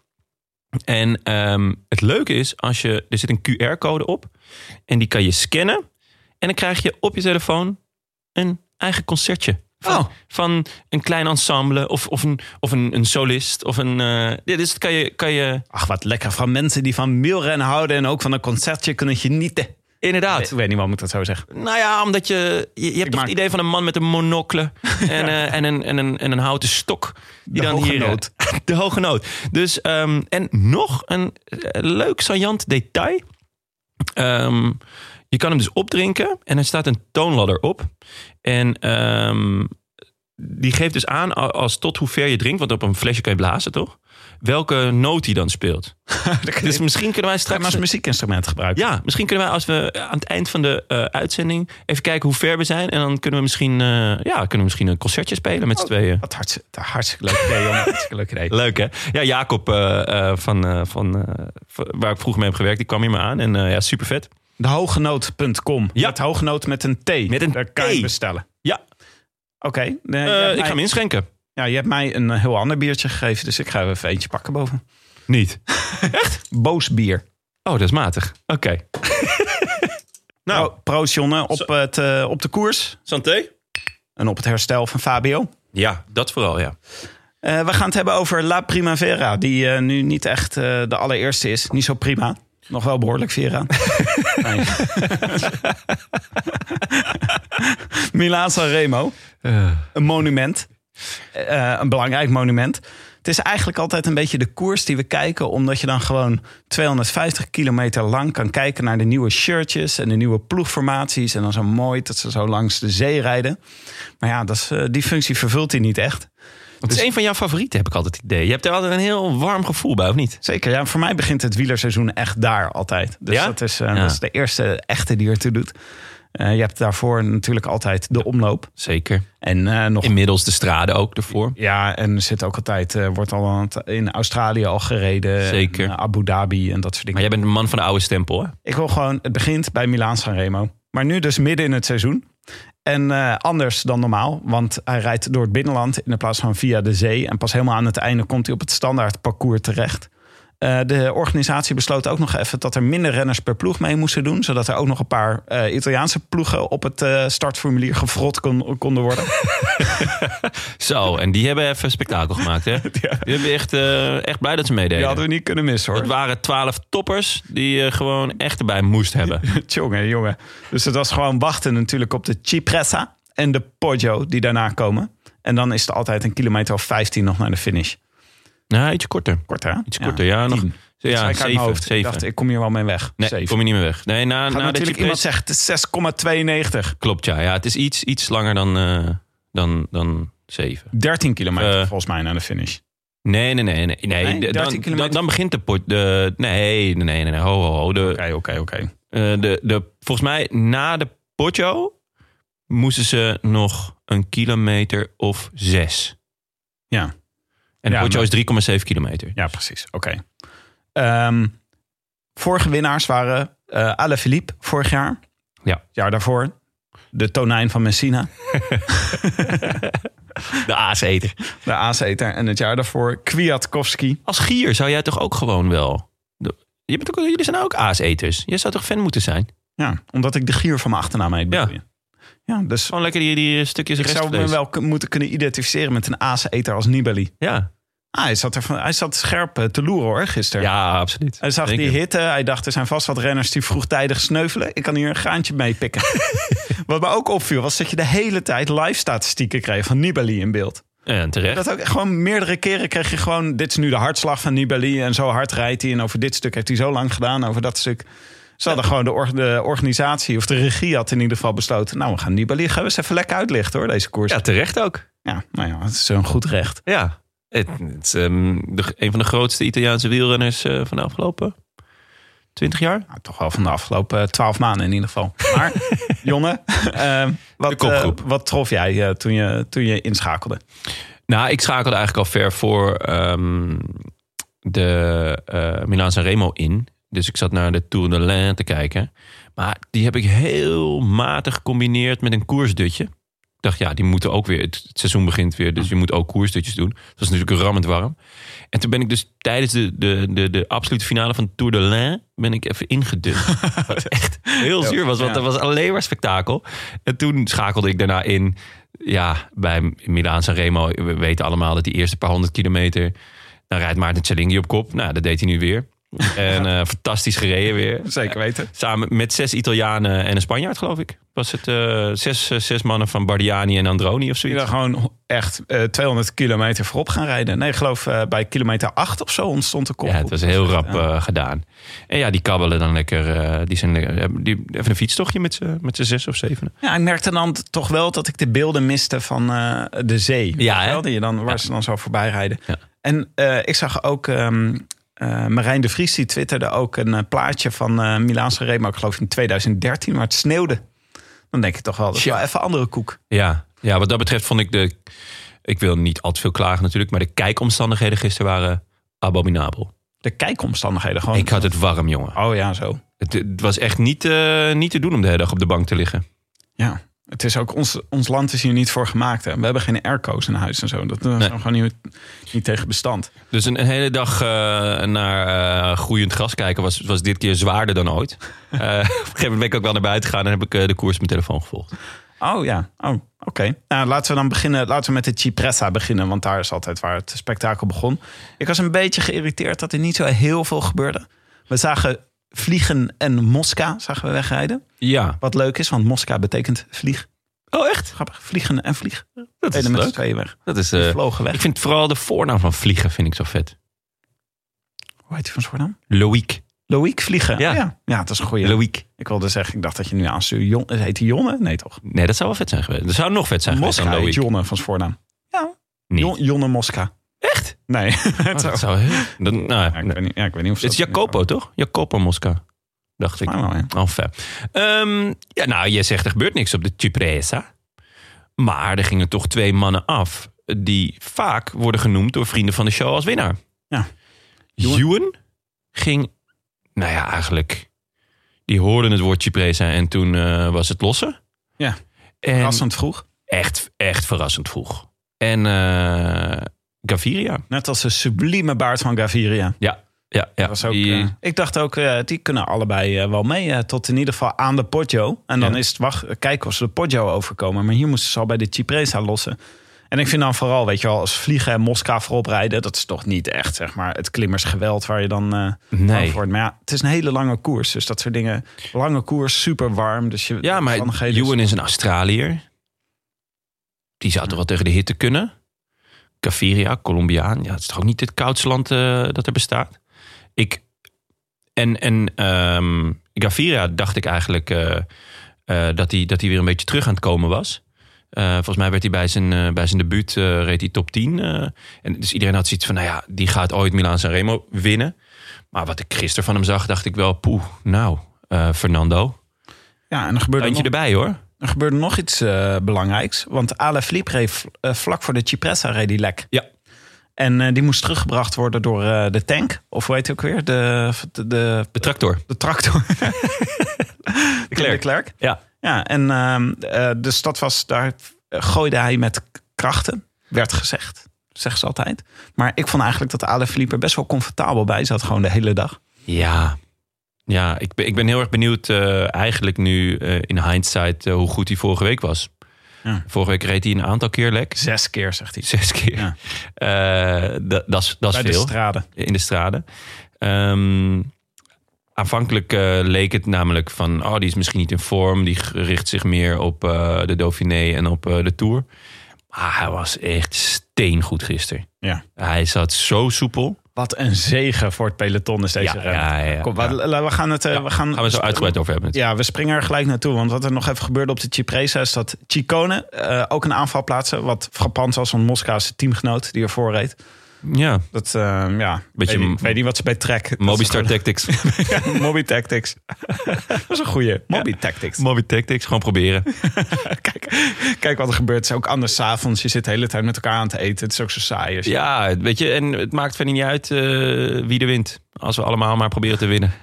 En ehm, het leuke is, als je, er zit een QR-code op. En die kan je scannen. En dan krijg je op je telefoon een eigen concertje. Van, Oh. van een klein ensemble of, of, een, of een, een solist. Of een, eh, ja, dus kan je, kan je Ach, wat lekker van mensen die van wielrennen houden... en ook van een concertje kunnen genieten. Inderdaad. Ik weet niet waarom ik dat zo zeg. Nou ja, omdat je. Je, je hebt toch maak- het idee van een man met een monocle. En, eh, en, een, en, een, en een houten stok. Die De dan hoge hier. eh, noot. De hoge noot. Dus, ehm, en nog een eh, leuk saillant detail. Ehm, je kan hem dus opdrinken. En er staat een toonladder op. En ehm, die geeft dus aan als tot hoe ver je drinkt. Want op een flesje kan je blazen, toch? Welke noot hij dan speelt. Dus misschien kunnen wij straks... als muziekinstrument gebruiken. Ja, misschien kunnen wij als we aan het eind van de eh, uitzending even kijken hoe ver we zijn. En dan kunnen we misschien, eh, ja, kunnen we misschien een concertje spelen met z'n tweeën. Wat hartstikke, hartstikke leuk idee, jongen. Hartstikke leuk idee. Leuk hè? Ja, Jacob eh, van, van, waar ik vroeger mee heb gewerkt, die kwam hier maar aan. En ja, super vet. Dehogenoot.com. Ja. Met hooggenoot met een T. Met een Daar kan je bestellen. Ja, Oké. nee, ik ga hem inschenken. Ja, je hebt mij een eh, heel ander biertje gegeven. Dus ik ga even eentje pakken boven. Niet. Boos bier. Oh, dat is matig. Oké. nou, Pro- Proost, Jonne, op, het, eh, op de koers. santé? En op het herstel van Fabio. Ja, dat vooral, ja. Eh, we gaan het hebben over La Primavera. Die nu niet echt de allereerste is. Niet zo prima. Nog wel behoorlijk Vera. Milaan Sanremo. Een monument. Eh, een belangrijk monument. Het is eigenlijk altijd een beetje de koers die we kijken. Omdat je dan gewoon 250 kilometer lang kan kijken naar de nieuwe shirtjes. En de nieuwe ploegformaties. En dan zo mooi dat ze zo langs de zee rijden. Maar ja, dat is, eh, die functie vervult hij niet echt. Het is een van jouw favorieten, heb ik altijd het idee. Je hebt er altijd een heel warm gevoel bij, of niet? Zeker, ja. Voor mij begint het wielerseizoen echt daar altijd. Dus Ja? dat, is, eh, Ja. dat is de eerste echte die ertoe doet. Eh, je hebt daarvoor natuurlijk altijd de omloop. Zeker. En eh, nog... Inmiddels de strade ook ervoor. Ja, en er zit ook altijd, eh, wordt al aan het- in Australië al gereden. Zeker. En, Abu Dhabi en dat soort dingen. Maar jij bent een man van de oude stempel, hè? Ik wil gewoon, het begint bij Milaan Sanremo. Maar nu dus midden in het seizoen. En anders dan normaal, want hij rijdt door het binnenland in plaats van via de zee. En pas helemaal aan het einde komt hij op het standaard parcours terecht. Eh, de organisatie besloot ook nog even dat er minder renners per ploeg mee moesten doen. Zodat er ook nog een paar eh, Italiaanse ploegen op het eh, startformulier gefrot kon, konden worden. Zo, en die hebben even spektakel gemaakt, hè? Die hebben echt, echt blij dat ze meededen. Die hadden we niet kunnen missen hoor. Het waren twaalf toppers die je gewoon echt erbij moest hebben. Jongen, jongen. Dus het was gewoon wachten natuurlijk op de Cipressa en de Poggio die daarna komen. En dan is het altijd een kilometer of 15 nog naar de finish. Nou, ietsje korter. Kort hè? Iets korter, ja. nog, tien. Dit zei ja, ik uit mijn zeven. hoofd. Ik zeven. dacht, ik kom hier wel mee weg. nee, Zeven. kom je niet meer weg. Nee, na, Gaat na de natuurlijk iemand het is 6,92. Klopt, ja. ja. Het is iets, iets langer dan, eh, dan, dan 7. 13 kilometer Eh. volgens mij naar de finish. Nee, nee, nee. nee, nee. Nee, de- 13 dan, kilometer? dan, dan begint de pot. De, nee, nee, nee, nee. Ho, ho, ho. De, Oké, oké, oké. eh, de, de, volgens mij na de Poggio moesten ze nog een kilometer of zes. Ja. En de Ja, Poggio is 3,7 kilometer. Ja, precies. Oké. Ehm, vorige winnaars waren eh Alaphilippe vorig jaar. Ja. Het jaar daarvoor. De tonijn van Messina. De aaseter. De aaseter. En het jaar daarvoor Kwiatkowski. Als gier zou jij toch ook gewoon wel... De, je bent ook, jullie zijn ook aaseters. Jij zou toch fan moeten zijn? Ja, omdat ik de gier van mijn achternaam heet. Ja. Ja, dus Gewoon lekker die, die stukjes ik zou me restvlees. wel moeten kunnen identificeren met een aaseter als Nibali. Ja. Ah, hij, zat er van, hij zat scherp eh, te loeren hoor, gisteren. ja, absoluut. Hij zag Zeker. die hitte. Hij dacht, er zijn vast wat renners die vroegtijdig sneuvelen. Ik kan hier een graantje mee pikken. wat me ook opviel, was dat je de hele tijd live statistieken kreeg van Nibali in beeld. En terecht. Dat ook gewoon meerdere keren kreeg je gewoon... dit is nu de hartslag van Nibali en zo hard rijdt hij. En over dit stuk heeft hij zo lang gedaan, over dat stuk. Ze hadden gewoon de, or- de organisatie, of de regie had in ieder geval besloten... nou, we gaan Nibali gaan we eens even lekker uitlichten hoor, deze koers. Ja, Ja, terecht ook. nou ja, het is een goed recht. Ja. Het, het is ehm, de, een van de grootste Italiaanse wielrenners eh, van de afgelopen 20 jaar. Nou, toch wel van de afgelopen twaalf maanden in ieder geval. Maar, Jonne, eh, De wat, eh, wat trof jij eh, toen, je, toen je inschakelde? Nou, ik schakelde eigenlijk al ver voor ehm, de eh Milaan Sanremo in. Dus ik zat naar de Tour de l'Ain te kijken. Maar die heb ik heel matig gecombineerd met een koersdutje. Dacht, ja, die moeten ook weer. Het, het seizoen begint weer, dus je moet ook koersdutjes doen. Dat was natuurlijk rammend warm. En toen ben ik dus tijdens de, de, de, de absolute finale van Tour de l'Ain... ben ik even ingedut. Wat echt heel zuur was, want dat was alleen maar spektakel. En toen schakelde ik daarna in... Ja, bij Milaan Sanremo, we weten allemaal dat die eerste paar honderd kilometer... dan rijdt Maarten Tsellingi op kop. Nou, dat deed hij nu weer. En eh, fantastisch gereden weer. Zeker weten. Samen met zes Italianen en een Spanjaard, geloof ik. Was het eh, zes, eh, zes mannen van Bardiani en Androni of Die zoiets? dan gewoon echt eh, 200 kilometer voorop gaan rijden. Nee, ik geloof bij kilometer 8 of zo ontstond de kop. Ja, het was heel rap Ja. gedaan. En ja, die kabbelen dan lekker. die zijn lekker- die, even een fietstochtje met z'n met zes of zeven. Ja, ik merkte dan toch wel dat ik de beelden miste van de zee. Ja, hè? Die je dan, waar Ja. ze dan zo voorbij rijden. Ja. En ik zag ook ehm eh, Marijn de Vries, die twitterde ook een eh, plaatje van eh Milaanse Remo, ik geloof in 2013, maar het sneeuwde. Dan denk ik toch wel, dat is wel even andere koek. Ja. ja, wat dat betreft vond ik de. Ik wil niet al te veel klagen natuurlijk, maar de kijkomstandigheden gisteren waren abominabel. De kijkomstandigheden gewoon. Ik had het warm, jongen. Oh ja, zo. Het, het was echt niet, niet te doen om de hele dag op de bank te liggen. Ja. Het is ook, ons, ons land is hier niet voor gemaakt. Hè. We hebben geen airco's in huis en zo. Dat is Nee. gewoon niet, niet tegen bestand. Dus een, een hele dag eh, naar eh, groeiend gras kijken was, was dit keer zwaarder dan ooit. Eh, op een gegeven moment ben ik ook wel naar buiten gegaan en heb ik de koers op mijn telefoon gevolgd. Oh ja, oh, oké. Nou, laten we dan beginnen. Laten we met de Cipressa beginnen, want daar is altijd waar het spektakel begon. Ik was een beetje geïrriteerd dat er niet zo heel veel gebeurde. We zagen vliegen en Mosca zagen we wegrijden. Ja. Wat leuk is, want Mosca betekent vlieg. Oh, echt? Grappig, vliegen en vlieg. Dat is leuk. weg. Dat is, eh, vlogen weg. ik vind vooral de voornaam van vliegen vind ik zo vet. Hoe heet hij van zijn voornaam? Loïc. Loïc Vliegen. Ja. Ja. ja, dat is een goeie. Loïc. Ik wilde zeggen, ik dacht dat je nu aanstuurde. Jon, heet hij Jonne? Nee toch? Nee, dat zou wel vet zijn geweest. Dat zou nog vet zijn geweest Mosca dan heet Loïc. Jonne van zijn voornaam. Niet. Jon, Jonne Mosca. Echt? Nee. Oh, het dat zou- zou heel... Dat, nou, ja, ik weet niet, ja, ik weet niet of het is Jacopo, toch? Jacopo Mosca. Dacht ik. Wel, ja. Oh. Ehm, ja, nou, jij zegt er gebeurt niks op de Cipresa. Maar er gingen toch twee mannen af... die vaak worden genoemd door vrienden van de show als winnaar. Ja. Ewan ging... Nou ja, eigenlijk... Die hoorden het woord Cipresa en toen eh, was het lossen. Ja. En Verrassend vroeg. echt, echt verrassend vroeg. En eh Gaviria. Net als de sublieme baard van Gaviria. Ja, ja, ja. Was ook, Die- eh, ik dacht ook, eh, die kunnen allebei eh, wel mee. tot in ieder geval aan de Poggio. En dan Ja. is het wacht, kijken of ze de Poggio overkomen. Maar hier moesten ze al bij de Cipresa lossen. En ik vind dan vooral, weet je wel, als vliegen en Moskou voorop rijden... dat is toch niet echt, zeg maar, het klimmersgeweld waar je dan Nee. voor wordt. Maar ja, het is een hele lange koers. Dus dat soort dingen. Lange koers, super warm. Dus je, Ja, maar omstandigheden is- Ewan is een Australiër. Die zou toch wel tegen de hitte kunnen? Gaviria, Colombiaan. Ja, het is toch ook niet het koudste land dat er bestaat? Ik, en en ehm, Gaviria dacht ik eigenlijk eh, eh, dat hij dat hij weer een beetje terug aan het komen was. Eh, volgens mij werd hij bij zijn, bij zijn debuut reed hij top 10. eh. en dus iedereen had zoiets van, nou ja, die gaat ooit Milaan Sanremo winnen. Maar wat ik gisteren van hem zag, dacht ik wel, poeh, nou, Fernando. Ja, en er gebeurde, nog, erbij hoor. er gebeurde nog iets belangrijks. Want Alaphilippe reed eh, vlak voor de Cipressa reed die lek. Ja. En eh, die moest teruggebracht worden door eh, de tank. Of hoe heet het ook weer? De, de, de, De tractor. de tractor. De Klerk. De Klerk. Ja. Ja, en dus dat was, daar gooide hij met krachten, werd gezegd. Zeggen ze altijd. Maar ik vond eigenlijk dat Alaphilippe er best wel comfortabel bij zat, gewoon de hele dag. Ja, ja ik, ben, ik ben heel erg benieuwd eigenlijk nu in hindsight hoe goed hij vorige week was. Ja. Vorige week reed hij een aantal keer lek. Zes keer, zegt hij. Zes keer. Ja. Eh, dat is de veel straden. in de straden. Ehm, aanvankelijk eh, leek het namelijk van... oh, die is misschien niet in vorm. Die richt zich meer op eh, de Dauphiné en op de Tour. Maar hij was echt steengoed gisteren. Ja. Hij zat zo soepel. Wat een zegen voor het peloton is deze Ja, ja, ja, Kom, we, we gaan het... eh, we gaan, Gaan we zo uitgebreid over hebben. Ja, we springen er gelijk naartoe. Want wat er nog even gebeurde op de Cipresa is dat Chicone eh, ook een aanval plaatste. Wat frappant was van Moskou zijn teamgenoot die ervoor reed. Ja, Dat, eh, ja, Beetje weet, niet, weet niet wat ze bij trek. Mobistar Tactics. Moby Tactics. dat is een goeie. Moby Tactics. Moby Tactics, gewoon proberen. kijk, kijk wat er gebeurt. Het is ook anders 's avonds. Je zit de hele tijd met elkaar aan te eten. Het is ook zo saai. je- Ja, weet je, en het maakt verder niet uit eh, wie er wint. Als we allemaal maar proberen te winnen.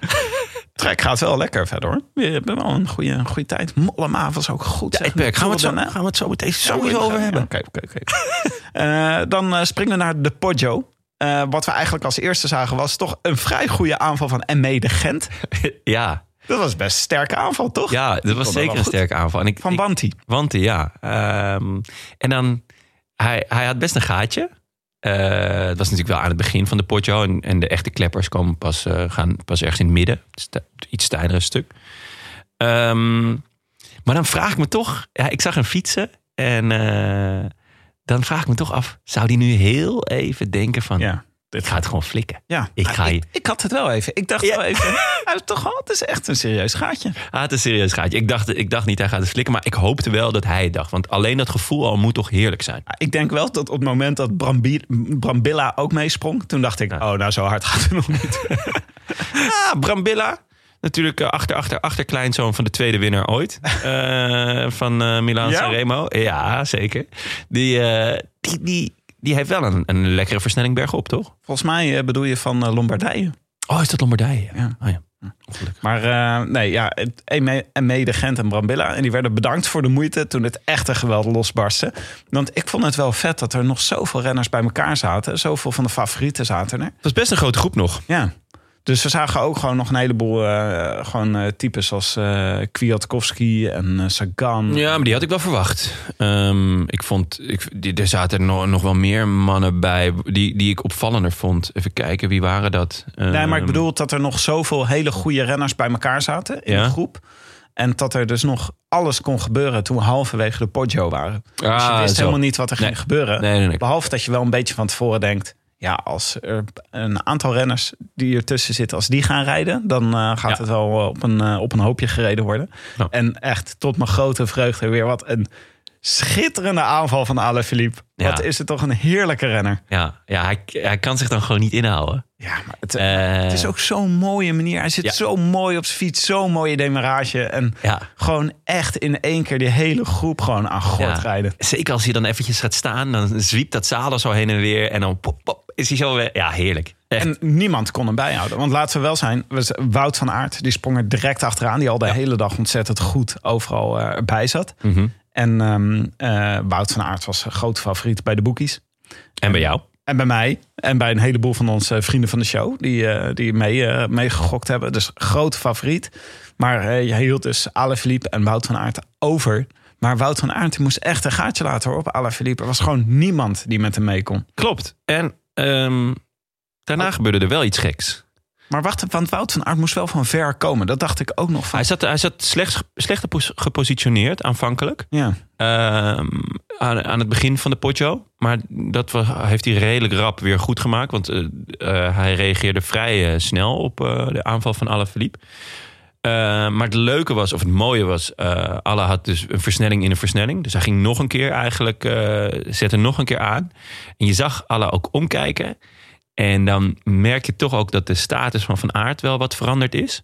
Trek gaat wel lekker verder hoor. We hebben wel een goede, een goede tijd. Mollema was ook goed. zeg. Gaan we, het zo, gaan we het zo meteen Ja, sowieso over ja, hebben. Oké, oké, oké. Eh, Dan eh, springen we naar de Poggio. Eh, wat we eigenlijk als eerste zagen was toch een vrij goede aanval van ME de Gent. Ja, Dat was best een sterke aanval, toch? ja dat was zeker een sterke aanval. En ik, Van Banti. Wanti, ja. Ehm, en dan, hij, hij had best een gaatje. Eh, het was natuurlijk wel aan het begin van de potjo. En, en de echte kleppers komen pas, eh, gaan pas ergens in het midden. Iets stijlere stuk. Ehm, maar dan vraag ik me toch... Ja, ik zag hem fietsen. En eh, dan vraag ik me toch af... Zou die nu heel even denken van... Ja, Ik ga het gewoon flikken. ja. Ik Maar ga je- ik, ik had het wel even. Ik dacht Ja. wel even. Hij is toch wel, het is echt een serieus gaatje. Ah, het is een serieus gaatje. Ik dacht, ik dacht niet hij gaat het flikken. Maar ik hoopte wel dat hij het dacht. Want alleen dat gevoel al moet toch heerlijk zijn. Ik denk wel dat op het moment dat Brambi, Brambilla ook meesprong, toen dacht ik, oh, nou zo hard gaat het nog niet. Ah, Brambilla. Natuurlijk eh, achter, achter, achter kleinzoon van de tweede winnaar ooit. eh, van eh Milan Ja? Sanremo. Ja, zeker. Die, die, die, die heeft wel een, een lekkere versnelling bergop, toch? Volgens mij eh, bedoel je van eh, Lombardije. Oh, is dat Lombardije? Ja. Oh, ja. Maar eh, nee, ja, Eme- Eme, Gent en Brambilla. En die werden bedankt voor de moeite toen het echt een geweld losbarstte. Want ik vond het wel vet dat er nog zoveel renners bij elkaar zaten. Zoveel van de favorieten zaten er. Het was best een grote groep nog. Ja. Dus we zagen ook gewoon nog een heleboel eh, gewoon, eh, types als eh Kwiatkowski en Sagan. Ja, maar die had ik wel verwacht. Ehm, ik vond, ik, die, er zaten nog, nog wel meer mannen bij die, die ik opvallender vond. Even kijken, wie waren dat? Nee, maar ik Ehm, bedoel dat er nog zoveel hele goede renners bij elkaar zaten in Ja. de groep. En dat er dus nog alles kon gebeuren toen we halverwege de Poggio waren. dus je Ah, wist zo. helemaal niet wat er Nee. ging gebeuren. Nee, nee, nee. Behalve dat je wel een beetje van tevoren denkt... ja, als er een aantal renners die ertussen zitten... als die gaan rijden, dan eh, gaat Ja. het wel eh, op een, eh, op een hoopje gereden worden. Ja. En echt tot mijn grote vreugde weer wat een schitterende aanval van Alaphilippe. Ja. Wat is het toch een heerlijke renner. Ja, ja hij, hij kan zich dan gewoon niet inhouden. Ja, maar het, Eh, het is ook zo'n mooie manier. Hij zit Ja. zo mooi op zijn fiets, zo'n mooie demarage. En Ja. gewoon echt in één keer die hele groep gewoon aan gort Ja. rijden. Zeker als hij dan eventjes gaat staan, dan zwiept dat zadel zo heen en weer. En dan pop, pop, is hij zo weer. Ja, heerlijk. Echt. En niemand kon hem bijhouden. Want laten we wel zijn, Wout van Aert die sprong er direct achteraan. Die al de hele dag ontzettend goed overal eh, erbij zat. Mhm. En ehm, eh, Wout van Aert was een groot favoriet bij de boekies. En bij jou? En bij mij. En bij een heleboel van onze vrienden van de show. Die, eh, die mee, eh, meegegokt hebben. Dus grote favoriet. Maar eh, je hield dus Alaphilippe en Wout van Aert over. Maar Wout van Aert die moest echt een gaatje laten hoor, op Alaphilippe. Er was gewoon niemand die met hem mee kon. Klopt. En ehm, daarna gebeurde er wel iets geks. Maar wacht, want Wout van Aert moest wel van ver komen. Dat dacht ik ook nog van. Hij zat, hij zat slecht, slecht gepos- gepositioneerd aanvankelijk. Ja. Ehm, aan, aan het begin van de potjo. Maar dat heeft hij redelijk rap weer goed gemaakt. Want eh, eh, hij reageerde vrij eh, snel op de aanval van Alaphilippe. Eh, maar het leuke was, of het mooie was, Allah had dus een versnelling in een versnelling. Dus hij ging nog een keer eigenlijk, zette nog een keer aan. En je zag Allah ook omkijken. En dan merk je toch ook dat de status van Van Aert wel wat veranderd is.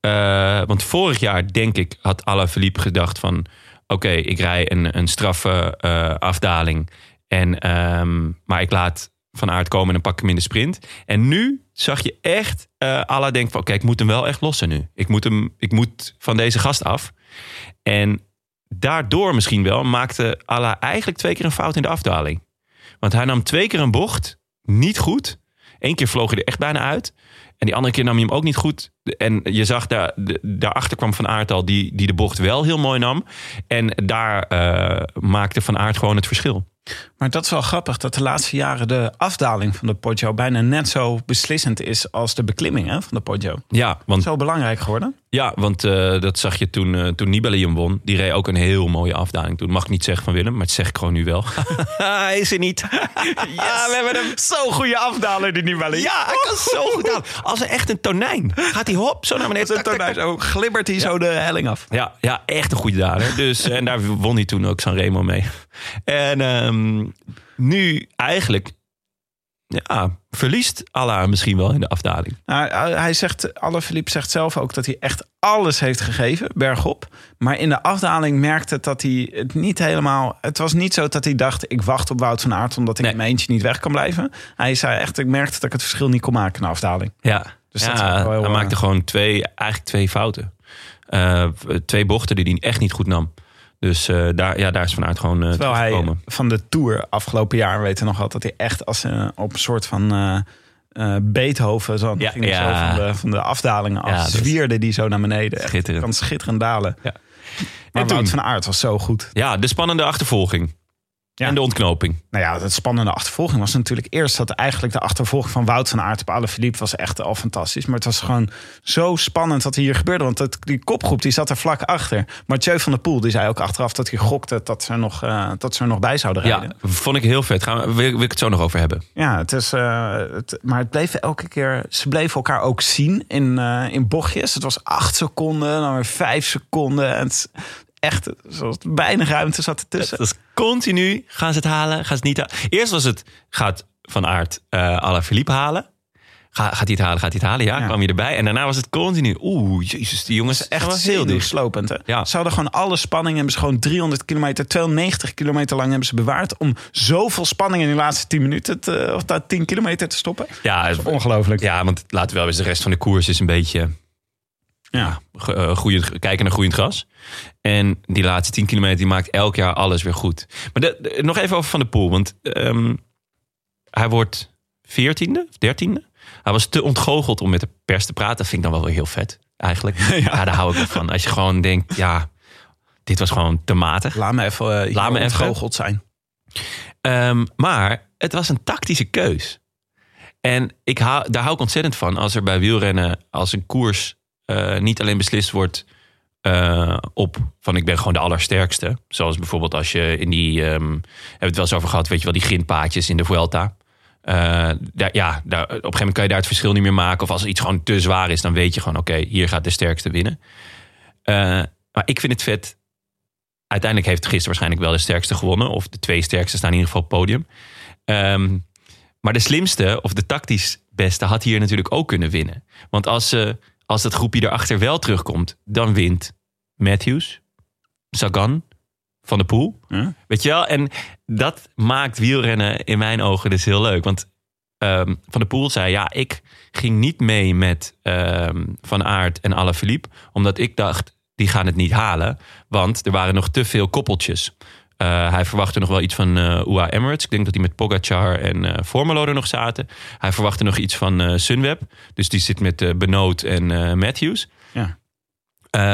Eh, want vorig jaar, denk ik, had Alaphilippe gedacht van... oké, ik rij een, een straffe eh, afdaling. En, ehm, maar ik laat Van Aert komen en dan pak hem in de sprint. En nu zag je echt... eh Alla denkt van, oké, ik moet hem wel echt lossen nu. Ik moet, hem, ik moet van deze gast af. En daardoor misschien wel maakte Alla eigenlijk twee keer een fout in de afdaling. Want hij nam twee keer een bocht, niet goed. Eén keer vloog hij er echt bijna uit. En die andere keer nam hij hem ook niet goed. En je zag daar, daarachter kwam Van Aert al, die, die de bocht wel heel mooi nam. En daar eh, maakte Van Aert gewoon het verschil. Maar dat is wel grappig dat de laatste jaren de afdaling van de Poggio bijna net zo beslissend is als de beklimming hè, van de Poggio. Ja, want, Zo belangrijk geworden. Ja, want eh, dat zag je toen, eh, toen Nibali hem won. Die reed ook een heel mooie afdaling toen. Mag ik niet zeggen van Willem, maar het zeg ik gewoon nu wel. hij is er niet. ja, we hebben hem Zo'n goede afdaler die Nibali. Ja, hij kan zo goed aan. Als een echt een tonijn. Gaat hij hop, zo naar beneden. Tak, tak. Zo glibbert hij zo de helling af. Ja, ja, echt een goede dader. Dus, en daar won hij toen ook Sanremo mee. En ehm, nu eigenlijk ja, verliest Allah misschien wel in de afdaling. Nou, hij zegt, Alaphilippe zegt zelf ook dat hij echt alles heeft gegeven, bergop. Maar in de afdaling merkte dat hij het niet helemaal... Het was niet zo dat hij dacht, ik wacht op Wout van Aert... omdat ik Nee. in mijn eentje niet weg kan blijven. Hij zei echt, ik merkte dat ik het verschil niet kon maken in de afdaling. Ja, Dus dat ja wel heel, hij eh, maakte gewoon twee, eigenlijk twee fouten. Eh, twee bochten die hij echt niet goed nam. Dus eh, daar, ja, daar is vanuit gewoon uh, Terwijl hij gekomen. van de Tour afgelopen jaar weten nog altijd... dat hij echt als eh, op een soort van Beethoven... Zo, Ja, ging hij ja. zo van, de, van de afdalingen af. Ja, zwierde die zo naar beneden. Echt, kan schitterend dalen. Ja. Maar En toen? Wout van Aert was zo goed. Ja, de spannende achtervolging. Ja. En de ontknoping. Nou ja, het spannende achtervolging was natuurlijk eerst dat eigenlijk de achtervolging van Wout van Aert op Alaphilippe was echt al fantastisch. Maar het was gewoon zo spannend wat hier gebeurde. Want het, die kopgroep die zat er vlak achter. Mathieu van der Poel die zei ook achteraf dat hij gokte dat ze er nog, eh, dat ze er nog bij zouden rijden. Ja, vond ik heel vet. Gaan we, wil, wil ik het zo nog over hebben. Ja, het is, eh, het, maar het bleef elke keer. Ze bleven elkaar ook zien in, eh, in bochtjes. Het was acht seconden, dan weer vijf seconden. En het, echt, zoals weinig ruimte zat ertussen. Dat is continu. Gaan ze het halen? Gaan ze het niet halen? Eerst was het, gaat Van Aert uh, Ala Philippe halen? Ga, gaat hij het halen? Gaat hij het halen? Ja, Ja. kwam hij erbij. En daarna was het continu. Oeh, jezus, die jongens echt heel slopend. Hè? Ja. Ze hadden gewoon alle spanning. Hebben ze gewoon 300 kilometer, 290 kilometer lang hebben ze bewaard. Om zoveel spanning in de laatste 10 minuten, te, of dat 10 kilometer te stoppen. Ja, is ongelooflijk. ja, want laten we wel eens de rest van de koers is een beetje Ja. ge- eh, groeiend, kijken naar groeiend gras. En die laatste 10 kilometer die maakt elk jaar alles weer goed. Maar de, de- nog even over Van de Poel. Want ehm, hij wordt 14e of 13e. Hij was te ontgoocheld om met de pers te praten. Dat vind ik dan wel weer heel vet, eigenlijk. Ja, daar hou ik wel van. Als je gewoon denkt, ja, dit was gewoon te matig. Laat me even, uh, Laat me even. ontgoocheld zijn. Ehm, maar het was een tactische keus. En ik hou, daar hou ik ontzettend van als er bij wielrennen, als een koers eh, niet alleen beslist wordt eh, op van ik ben gewoon de allersterkste. Zoals bijvoorbeeld als je in die, ehm hebben we het wel eens over gehad, weet je wel, die grindpaadjes in de Vuelta. Eh, daar, ja, daar, op een gegeven moment kan je daar het verschil niet meer maken. Of als iets gewoon te zwaar is, dan weet je gewoon, oké, hier gaat de sterkste winnen. Maar ik vind het vet. Uiteindelijk heeft gisteren waarschijnlijk wel de sterkste gewonnen. Of de twee sterkste staan in ieder geval op het podium. Ehm, maar de slimste of de tactisch beste had hier natuurlijk ook kunnen winnen. Want als, ze als dat groepje erachter wel terugkomt, dan wint Matthews, Sagan, Van de Poel. Ja. Weet je wel? En dat maakt wielrennen in mijn ogen dus heel leuk. Want ehm, Van de Poel zei, ja, ik ging niet mee met ehm, Van Aert en Alaphilippe. Omdat ik dacht, die gaan het niet halen. Want er waren nog te veel koppeltjes. Uh, hij verwachtte nog wel iets van uh, UA Emirates. Ik denk dat hij met Pogacar en uh, Formelo er nog zaten. Hij verwachtte nog iets van Sunweb. Dus die zit met Benoot en Matthews. Ja.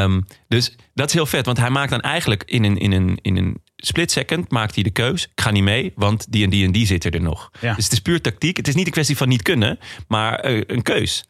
Um, dus dat is heel vet. Want hij maakt dan eigenlijk in een, in een, in een split second maakt hij de keus. Ik ga niet mee, want die en die en die zitten er nog. Ja. Dus het is puur tactiek. Het is niet een kwestie van niet kunnen, maar een keus.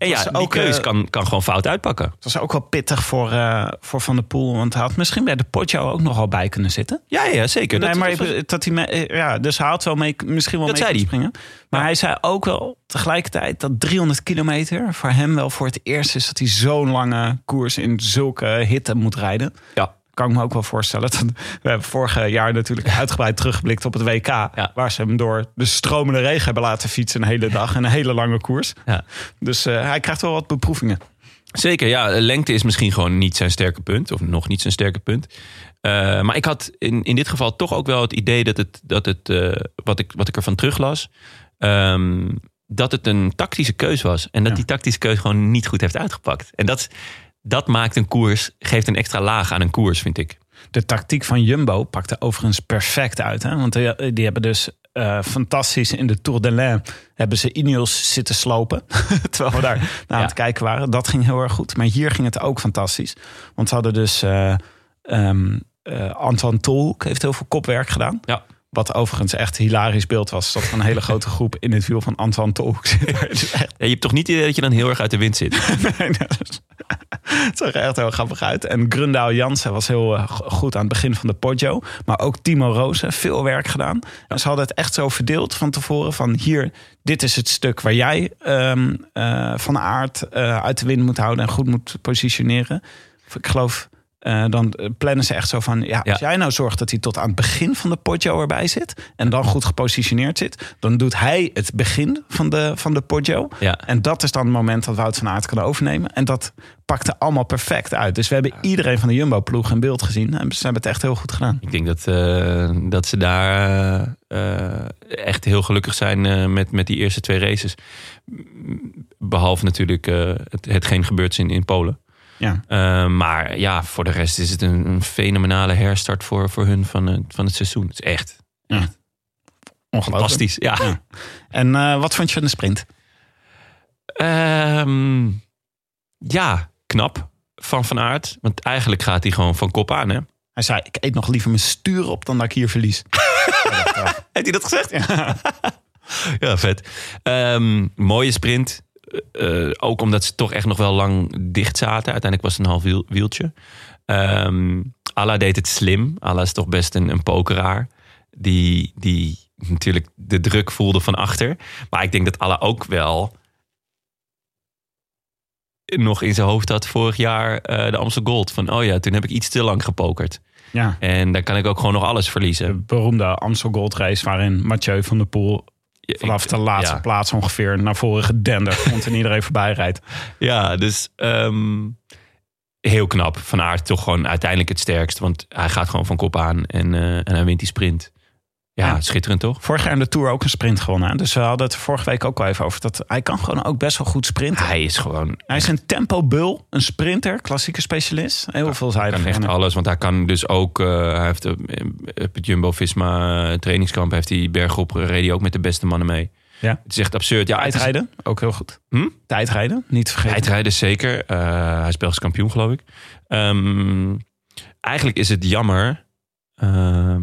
En ja, die ook, keus eh, kan, kan gewoon fout uitpakken. Het was ook wel pittig voor, eh, voor Van der Poel. Want hij had misschien bij de Poggio ook nog wel bij kunnen zitten. Ja, ja zeker. nee, Dat- maar dat was- dat hij me- eh, ja, dus hij had wel mee, misschien wel Dat mee kunnen springen. Maar hij zei ook wel tegelijkertijd dat 300 kilometer voor hem wel voor het eerst is dat hij zo'n lange koers in zulke hitte moet rijden. ja. Kan ik me ook wel voorstellen. Dat- We hebben vorig jaar natuurlijk uitgebreid teruggeblikt op het WK. Waar ze hem door de stromende regen hebben laten fietsen een hele dag. En een hele lange koers. Ja. Dus eh, hij krijgt wel wat beproevingen. Zeker, ja. Lengte is misschien gewoon niet zijn sterke punt. Of nog niet zijn sterke punt. Eh, maar ik had in, in dit geval toch ook wel het idee dat het, dat het eh, wat, ik, wat ik ervan teruglas, ehm, dat het een tactische keus was. En dat die tactische keus gewoon niet goed heeft uitgepakt. En dat, dat maakt een koers, geeft een extra laag aan een koers, vind ik. De tactiek van Jumbo pakte overigens perfect uit. Hè? Want die, die hebben dus eh, fantastisch in de Tour de l'Ain... hebben ze Ineos zitten slopen. Terwijl we daar naar aan het kijken waren. Dat ging heel erg goed. Maar hier ging het ook fantastisch. Want ze hadden dus... ehm, eh, Antoine Tolhoek heeft heel veel kopwerk gedaan. Ja. Wat overigens echt een hilarisch beeld was. Dat een hele grote groep in het wiel van Antoine Tolhoek zit. Echt Ja, je hebt toch niet het idee dat je dan heel erg uit de wind zit? Nee, dat is- Het zag er echt heel grappig uit. En Grundaal Jansen was heel eh, go- goed aan het begin van de Poggio. Maar ook Timo Rozen, veel werk gedaan. En ze hadden het echt zo verdeeld van tevoren. Van hier, dit is het stuk waar jij ehm, eh, van aard eh, uit de wind moet houden. En goed moet positioneren. Ik geloof, eh, dan eh, plannen ze echt zo van... Ja, als jij nou zorgt dat hij tot aan het begin van de Poggio erbij zit... en dan goed gepositioneerd zit... dan doet hij het begin van de, van de Poggio. Ja. En dat is dan het moment dat Wout van Aert kan overnemen. En dat pakte allemaal perfect uit. Dus we hebben iedereen van de Jumbo-ploeg in beeld gezien. En ze hebben het echt heel goed gedaan. Ik denk dat, eh, dat ze daar echt heel gelukkig zijn met, met die eerste twee races. Behalve natuurlijk het, hetgeen gebeurd is in, in Polen. Ja. Eh, maar ja, voor de rest is het een, een fenomenale herstart voor, voor hun van, het- van het seizoen. Het is echt, echt Ongelooflijk. fantastisch. Ja. En eh, wat vond je van de sprint? Ehm, ja, knap van Van Aert. Want eigenlijk gaat hij gewoon van kop aan. Hè? Hij zei, ik eet nog liever mijn stuur op dan dat ik hier verlies. Heeft hij dat gezegd? Ja, vet. Ehm, mooie sprint. Eh, ook omdat ze toch echt nog wel lang dicht zaten. Uiteindelijk was het een half wiel, wieltje. Ehm Alla deed het slim. Alla is toch best een, een pokeraar. Die, die natuurlijk de druk voelde van achter. Maar ik denk dat Alla ook wel nog in zijn hoofd had vorig jaar eh, de Amstel Gold. Van, oh ja, toen heb ik iets te lang gepokerd. Ja. En dan kan ik ook gewoon nog alles verliezen. De beroemde Amstel Gold Race waarin Mathieu van der Poel vanaf de laatste ja. plaats ongeveer naar voren gedenderd komt en iedereen voorbij rijdt. Ja, dus ehm, heel knap. Van Aert toch gewoon uiteindelijk het sterkst. Want hij gaat gewoon van kop aan en, eh, en hij wint die sprint. Ja, Ja. schitterend toch? Vorig jaar in de Tour ook een sprint gewonnen. Dus we hadden het vorige week ook al even over. Dat hij kan gewoon ook best wel goed sprinten. Hij is gewoon Hij is een tempobul, een sprinter, klassieke specialist. Heel veelzijdig. kan echt En, eh, alles. Want hij kan dus ook... eh, hij heeft eh, op het Jumbo-Visma eh, trainingskamp... heeft hij bergop hij ook met de beste mannen mee. Ja. Het is echt absurd. Ja, is- Tijdrijden, ook heel goed. Hm? Tijdrijden, niet te vergeten. Tijdrijden zeker. Hij is Belgisch kampioen, geloof ik. Ehm, eigenlijk is het jammer ehm,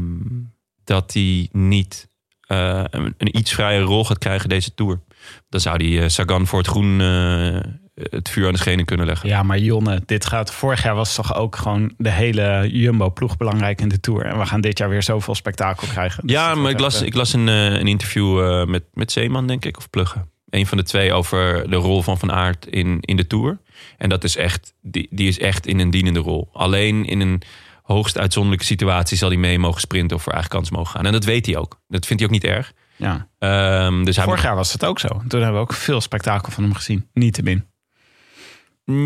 dat hij niet eh, een, een iets vrije rol gaat krijgen deze Tour. Dan zou hij eh, Sagan voor het groen eh, het vuur aan de schenen kunnen leggen. Ja, maar Jonne, dit gaat. Vorig jaar was toch ook gewoon de hele Jumbo-ploeg belangrijk in de Tour. En we gaan dit jaar weer zoveel spektakel krijgen. Dus Ja, maar ik las, ik las een, een interview met, met Zeeman, denk ik, of Plugge. Een van de twee over de rol van Van Aert in, in de Tour. En dat is echt, die, die is echt in een dienende rol. Alleen in een hoogst uitzonderlijke situatie zal hij mee mogen sprinten of voor eigen kans mogen gaan. En dat weet hij ook. Dat vindt hij ook niet erg. Ja. Ehm, dus hij Vorig jaar was het ook zo. Toen hebben we ook veel spektakel van hem gezien. Niet te min.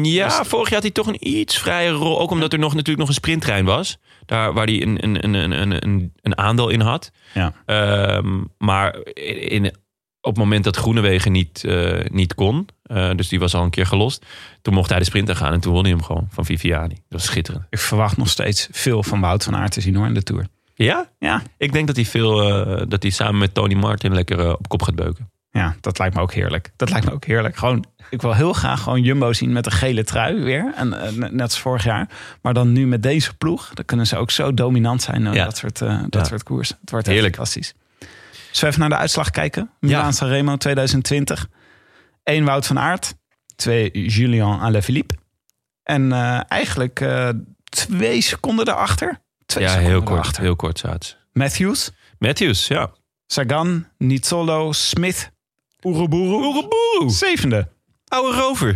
Ja, Dus- vorig jaar had hij toch een iets vrije rol. Ook omdat er nog, natuurlijk nog een sprinttrein was. Daar waar hij een, een, een, een, een, een aandeel in had. Ja. Ehm, maar in, op het moment dat Groenewegen niet, eh, niet kon. eh, dus die was al een keer gelost. Toen mocht hij de sprinter gaan. En toen won hij hem gewoon van Viviani. Dat was schitterend. Ik verwacht nog steeds veel van Wout van Aert te zien hoor in de Tour. Ja? Ja. Ik denk dat hij, veel, eh, dat hij samen met Tony Martin lekker op kop gaat beuken. Ja, dat lijkt me ook heerlijk. Dat lijkt me ook heerlijk. Gewoon, ik wil heel graag gewoon Jumbo zien met een gele trui weer. En, net als vorig jaar. Maar dan nu met deze ploeg. Dan kunnen ze ook zo dominant zijn. Ja. Dat soort, dat Ja. soort koers. Het wordt echt Heerlijk. fantastisch. Zullen we even naar de uitslag kijken? Milaan Sanremo 2020. 1 Wout van Aert. twee Julien Alaphilippe. En eh, eigenlijk eh, twee seconden daarachter. Twee Ja, seconden heel kort, daarachter. heel kort ze. Matthews, Matthews, ja. Sagan, Nizzolo, Smith, Oeroboero. Oeroboero. Zevende. Oude rover.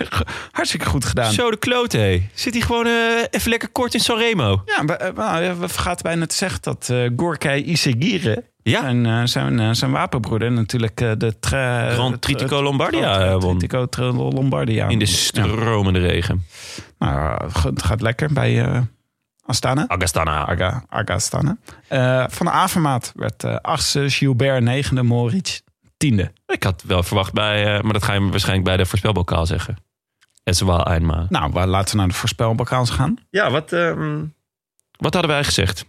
Hartstikke goed gedaan. Zo de klote, hé. Zit hij gewoon eh, even lekker kort in Sanremo. Ja, we, we vergaten bijna te zeggen dat Gorkij Isegire... Ja. Zijn, eh, zijn, eh, zijn wapenbroeder natuurlijk eh, de... Tra, Grand Tritico het- Lombardia, won. Tritico Lombardia. In de Ja. stromende regen. Nou, het gaat lekker bij eh, Astana. Agastana. Aga, Aga Astana. Eh, van Avermaat werd eh achtste, Gilbert negende, Moritz tiende. Ik had wel verwacht bij, eh, maar dat ga je waarschijnlijk bij de voorspelbokaal zeggen. Es wel eenmaal. Nou, laten we naar de voorspelbokaal gaan. Ja, wat, ehm, wat hadden wij gezegd?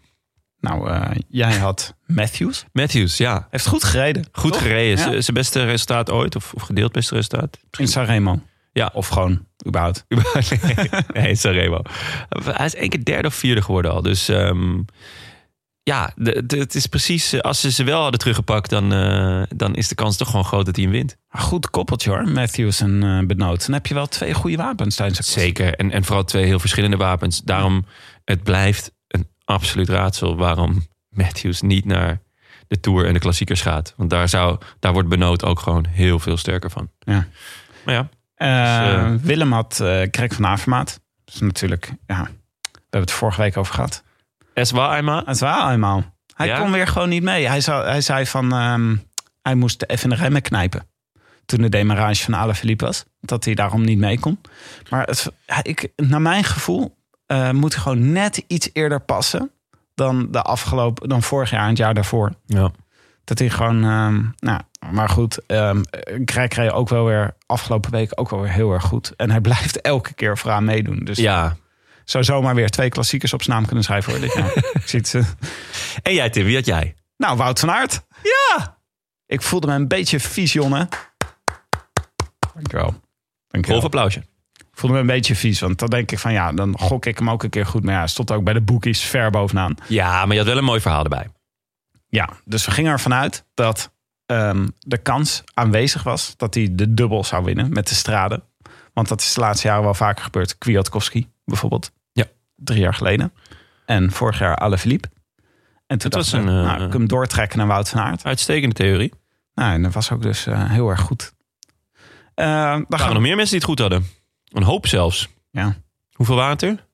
Nou, eh, jij had Matthews. Matthews, ja. Heeft goed gereden. Goed Toch? gereden. Ja. Zijn beste resultaat ooit, of, of gedeeld beste resultaat. In Sanremo. Ja. Of gewoon, überhaupt. nee, Sanremo. Hij is één keer derde of vierde geworden al. Dus ehm, ja, de, de- het is precies... eh, Als ze ze wel hadden teruggepakt, dan, eh, dan is de kans toch gewoon groot dat hij hem wint. Een Goed koppeltje hoor, Matthews en eh Benoot. Dan heb je wel twee goede wapens tijdens de Zeker. En, en vooral twee heel verschillende wapens. Daarom, het blijft absoluut raadsel waarom Matthews niet naar de Tour en de klassiekers gaat. Want daar, zou, daar wordt Benoot ook gewoon heel veel sterker van. Ja. Maar ja, Eh, Dus, Willem had eh Krek van Avermaat. Dus natuurlijk, ja, we hebben het vorige week over gehad. es war eenmaal. Het was eenmaal. Hij Ja? kon weer gewoon niet mee. Hij, zou, hij zei van, ehm, hij moest even de remmen knijpen. Toen de demarrage van Alaphilippe was. Dat hij daarom niet mee kon. Maar het, ik, naar mijn gevoel eh, moet gewoon net iets eerder passen. Dan, de afgelopen, dan vorig jaar en het jaar daarvoor. Ja. Dat hij gewoon, ehm, nou, maar goed, um, reed ook wel weer afgelopen week ook wel weer heel erg goed. En hij blijft elke keer vooraan meedoen. Dus ja. zou zomaar weer twee klassiekers op zijn naam kunnen schrijven hoor. dit jaar. Ik zie het, eh. En jij Tim, wie had jij? Nou, Wout van Aert. Ja! Ik voelde me een beetje vies, jongen. Dankjewel. Dankjewel. Golf applausje. Voelde me een beetje vies, want dan denk ik van ja, dan gok ik hem ook een keer goed. Maar ja, stond ook bij de boekies ver bovenaan. Ja, maar je had wel een mooi verhaal erbij. Ja, dus we gingen ervan uit dat ehm, de kans aanwezig was dat hij de dubbel zou winnen met de straden. Want dat is de laatste jaren wel vaker gebeurd. Kwiatkowski bijvoorbeeld. Ja. Drie jaar geleden. En vorig jaar Alaphilippe. En toen Dat was ik, een, eh, nou, ik hem doortrekken naar Wout van Aert. Uitstekende theorie. Nou, en dat was ook dus eh, heel erg goed. Eh dan gaan waren we... nog meer mensen die het goed hadden. Een hoop zelfs. Ja. Hoeveel er?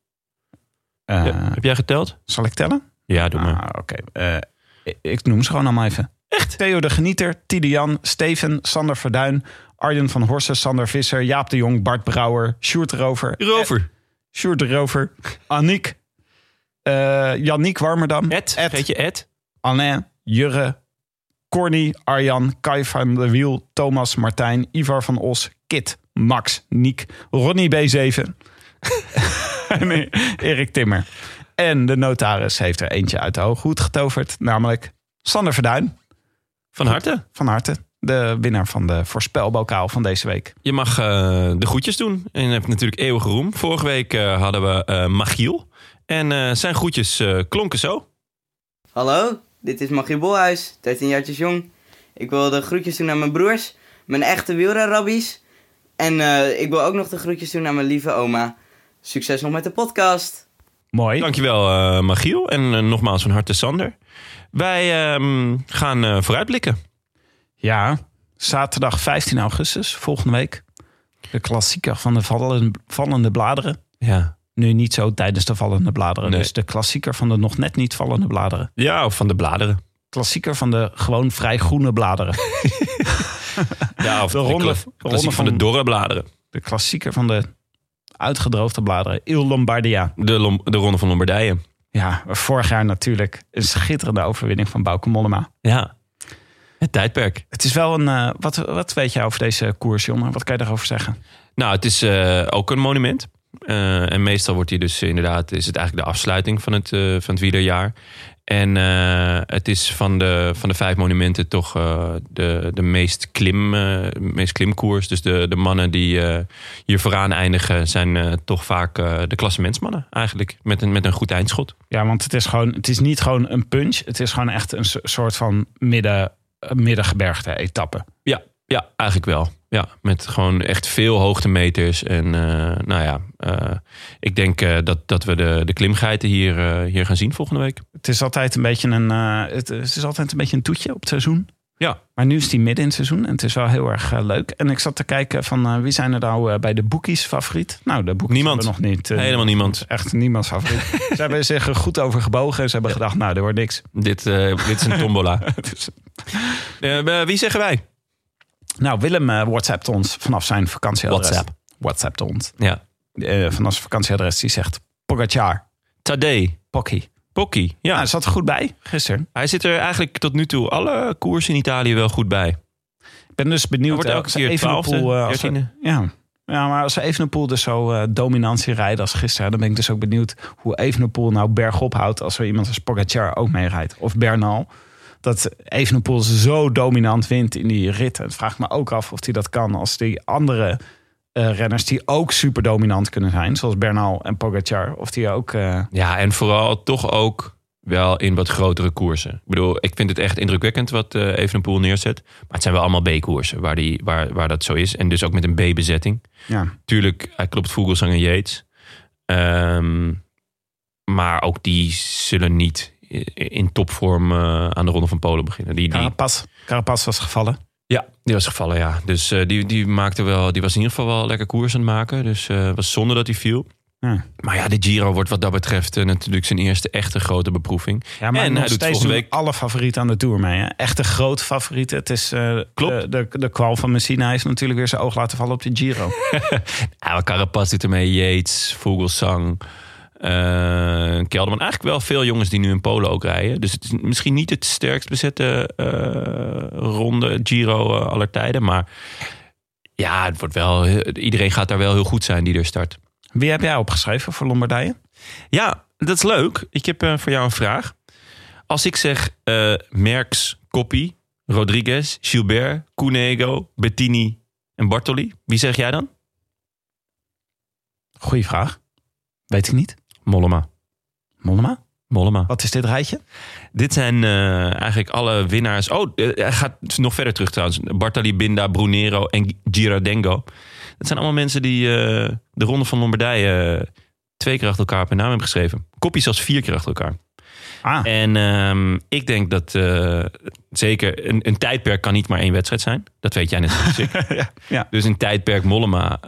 Eh, Ja, Heb jij geteld? Zal ik tellen? Ja, doe maar. Ah, Oké. Eh, ik, ik noem ze gewoon allemaal even. Echt? Theo de Genieter, Tide Jan, Steven, Sander Verduin, Arjen van Horsen, Sander Visser, Jaap de Jong, Bart Brouwer, Sjoerd de Rover, Rover. Sjoerd de Rover, Aniek, eh Yannick Warmerdam, Ed. Ed, Weet je Ed? Alain, Jurre, Corny, Arjan, Kai van der Wiel, Thomas, Martijn, Ivar van Os, Kit, Max, Niek, Ronnie B7 en Erik Timmer. En de notaris heeft er eentje uit de hoge hoed getoverd, namelijk Sander Verduin. Van harte. Van harte. De winnaar van de voorspelbokaal van deze week. Je mag eh, de groetjes doen. En je hebt natuurlijk eeuwige roem. Vorige week eh, hadden we eh, Magiel. En eh, zijn groetjes klonken zo. Hallo, dit is Magie Bolhuis, 13 jaartjes jong. Ik wil de groetjes doen aan mijn broers, mijn echte wielrenrabbies. En eh, ik wil ook nog de groetjes doen aan mijn lieve oma. Succes nog met de podcast. Mooi. Dankjewel uh, Magiel. En uh, nogmaals van harte Sander. Wij uh, gaan uh, vooruitblikken. Ja, zaterdag 15 augustus, volgende week. De klassieker van de vallende, vallende bladeren. Ja. Nu niet zo tijdens de vallende bladeren. Nee. Dus de klassieker van de nog net niet vallende bladeren. Ja, of van de bladeren. Klassieker van de gewoon vrij groene bladeren. ja, of de ronde, de ronde van, van de dorre bladeren. De klassieker van de uitgedroogde bladeren. Il Lombardia. De, Lom, de ronde van Lombardije. Ja, vorig jaar natuurlijk een schitterende overwinning van Bauke Mollema. Ja, het tijdperk. Het is wel een... Uh, wat, wat weet je over deze koers, jongen? Wat kan je daarover zeggen? Nou, het is uh, ook een monument. Uh, en meestal wordt hij dus inderdaad... is het eigenlijk de afsluiting van het, uh, van het wielerjaar. En uh, het is van de, van de vijf monumenten toch uh, de, de meest, klim, uh, meest klimkoers. Dus de, de mannen die hier vooraan eindigen zijn toch vaak de klassementsmannen eigenlijk. Met een, met een goed eindschot. Ja, want het is, gewoon, het is niet gewoon een punch. Het is gewoon echt een soort van midden, middengebergte etappe. Ja. Ja, eigenlijk wel. Ja, met gewoon echt veel hoogtemeters. En eh, nou ja, eh, ik denk eh, dat, dat we de, de klimgeiten hier, hier gaan zien volgende week. Het is altijd een beetje een, het, is altijd een beetje een toetje op het seizoen. Ja. Maar nu is die midden in het seizoen en het is wel heel erg leuk. En ik zat te kijken van wie zijn er nou bij de boekies favoriet? Nou, de boekies Niemand. nog niet. Helemaal niemand. Echt niemands favoriet. ze hebben zich er goed over gebogen en ze hebben gedacht, nou, er wordt niks. Dit, dit is een tombola. Dus- wie zeggen wij? Nou, Willem eh WhatsAppt ons vanaf zijn vakantieadres. WhatsApp. WhatsAppt ons. Ja. Eh, vanaf zijn vakantieadres, die zegt Pogacar, Tadej. Pocky. Pocky. Ja, Ja, hij zat er goed bij gisteren. hij zit er eigenlijk tot nu toe alle koersen in Italië wel goed bij. Ik ben dus benieuwd. Wordt eh, elke keer Evenepoel, 12e, als we- 13e. Ja. ja, maar als Evenepoel dus zo dominantie rijdt als gisteren... dan ben ik dus ook benieuwd hoe Evenepoel nou bergop houdt... als er iemand als Pogacar ook mee rijdt. Of Bernal. Dat Evenepoel zo dominant wint in die ritten. Het vraagt me ook af of hij dat kan als die andere eh, renners... die ook super dominant kunnen zijn, zoals Bernal en Pogacar... of die ook... eh, Ja, en vooral toch ook wel in wat grotere koersen. Ik bedoel, ik vind het echt indrukwekkend wat eh Evenepoel neerzet. Maar het zijn wel allemaal B-koersen waar, die, waar, waar dat zo is. En dus ook met een B-bezetting. ja. Tuurlijk, hij klopt Vogelsang en Yates. Ehm, maar ook die zullen niet in topvorm eh, aan de Ronde van Polen beginnen. Die, die, Carapaz. Carapaz was gevallen. ja, die was gevallen, ja. Dus eh, die, die, maakte wel, die was in ieder geval wel lekker koers aan het maken. Dus het was zonde dat hij viel. Ja. Maar ja, de Giro wordt wat dat betreft natuurlijk zijn eerste echte grote beproeving. Ja, maar en nog hij doet steeds week alle favorieten aan de Tour mee. Hè? Echte grote favorieten. Het is Klopt. De, de, de kwal van Messina is natuurlijk weer zijn oog laten vallen op de Giro. Ja, maar Carapaz doet ermee. Yates, Vogelsang, Kelderman. Eigenlijk wel veel jongens die nu in Polen ook rijden. Dus het is misschien niet het sterkst bezette eh, ronde Giro eh, aller tijden. Maar ja, het wordt wel, iedereen gaat daar wel heel goed zijn die er start. Wie heb jij opgeschreven voor Lombardije? Ja, dat is leuk. Ik heb eh, voor jou een vraag. Als ik zeg eh Merckx, Coppi, Rodriguez, Gilbert, Cunego, Bettini en Bartoli. Wie zeg jij dan? Goeie vraag. Weet ik niet. Mollema. Mollema? Mollema. Wat is dit rijtje? Dit zijn eh, eigenlijk alle winnaars. Oh, eh, hij gaat nog verder terug trouwens. Bartali Binda, Brunero en Girardengo. Dat zijn allemaal mensen die eh, de Ronde van Lombardije twee keer achter elkaar op hun naam hebben geschreven. Kopie zelfs vier keer achter elkaar. Ah, En ehm, ik denk dat zeker een, een tijdperk kan niet maar één wedstrijd zijn. Dat weet jij net ja. ja. Dus een tijdperk Mollema.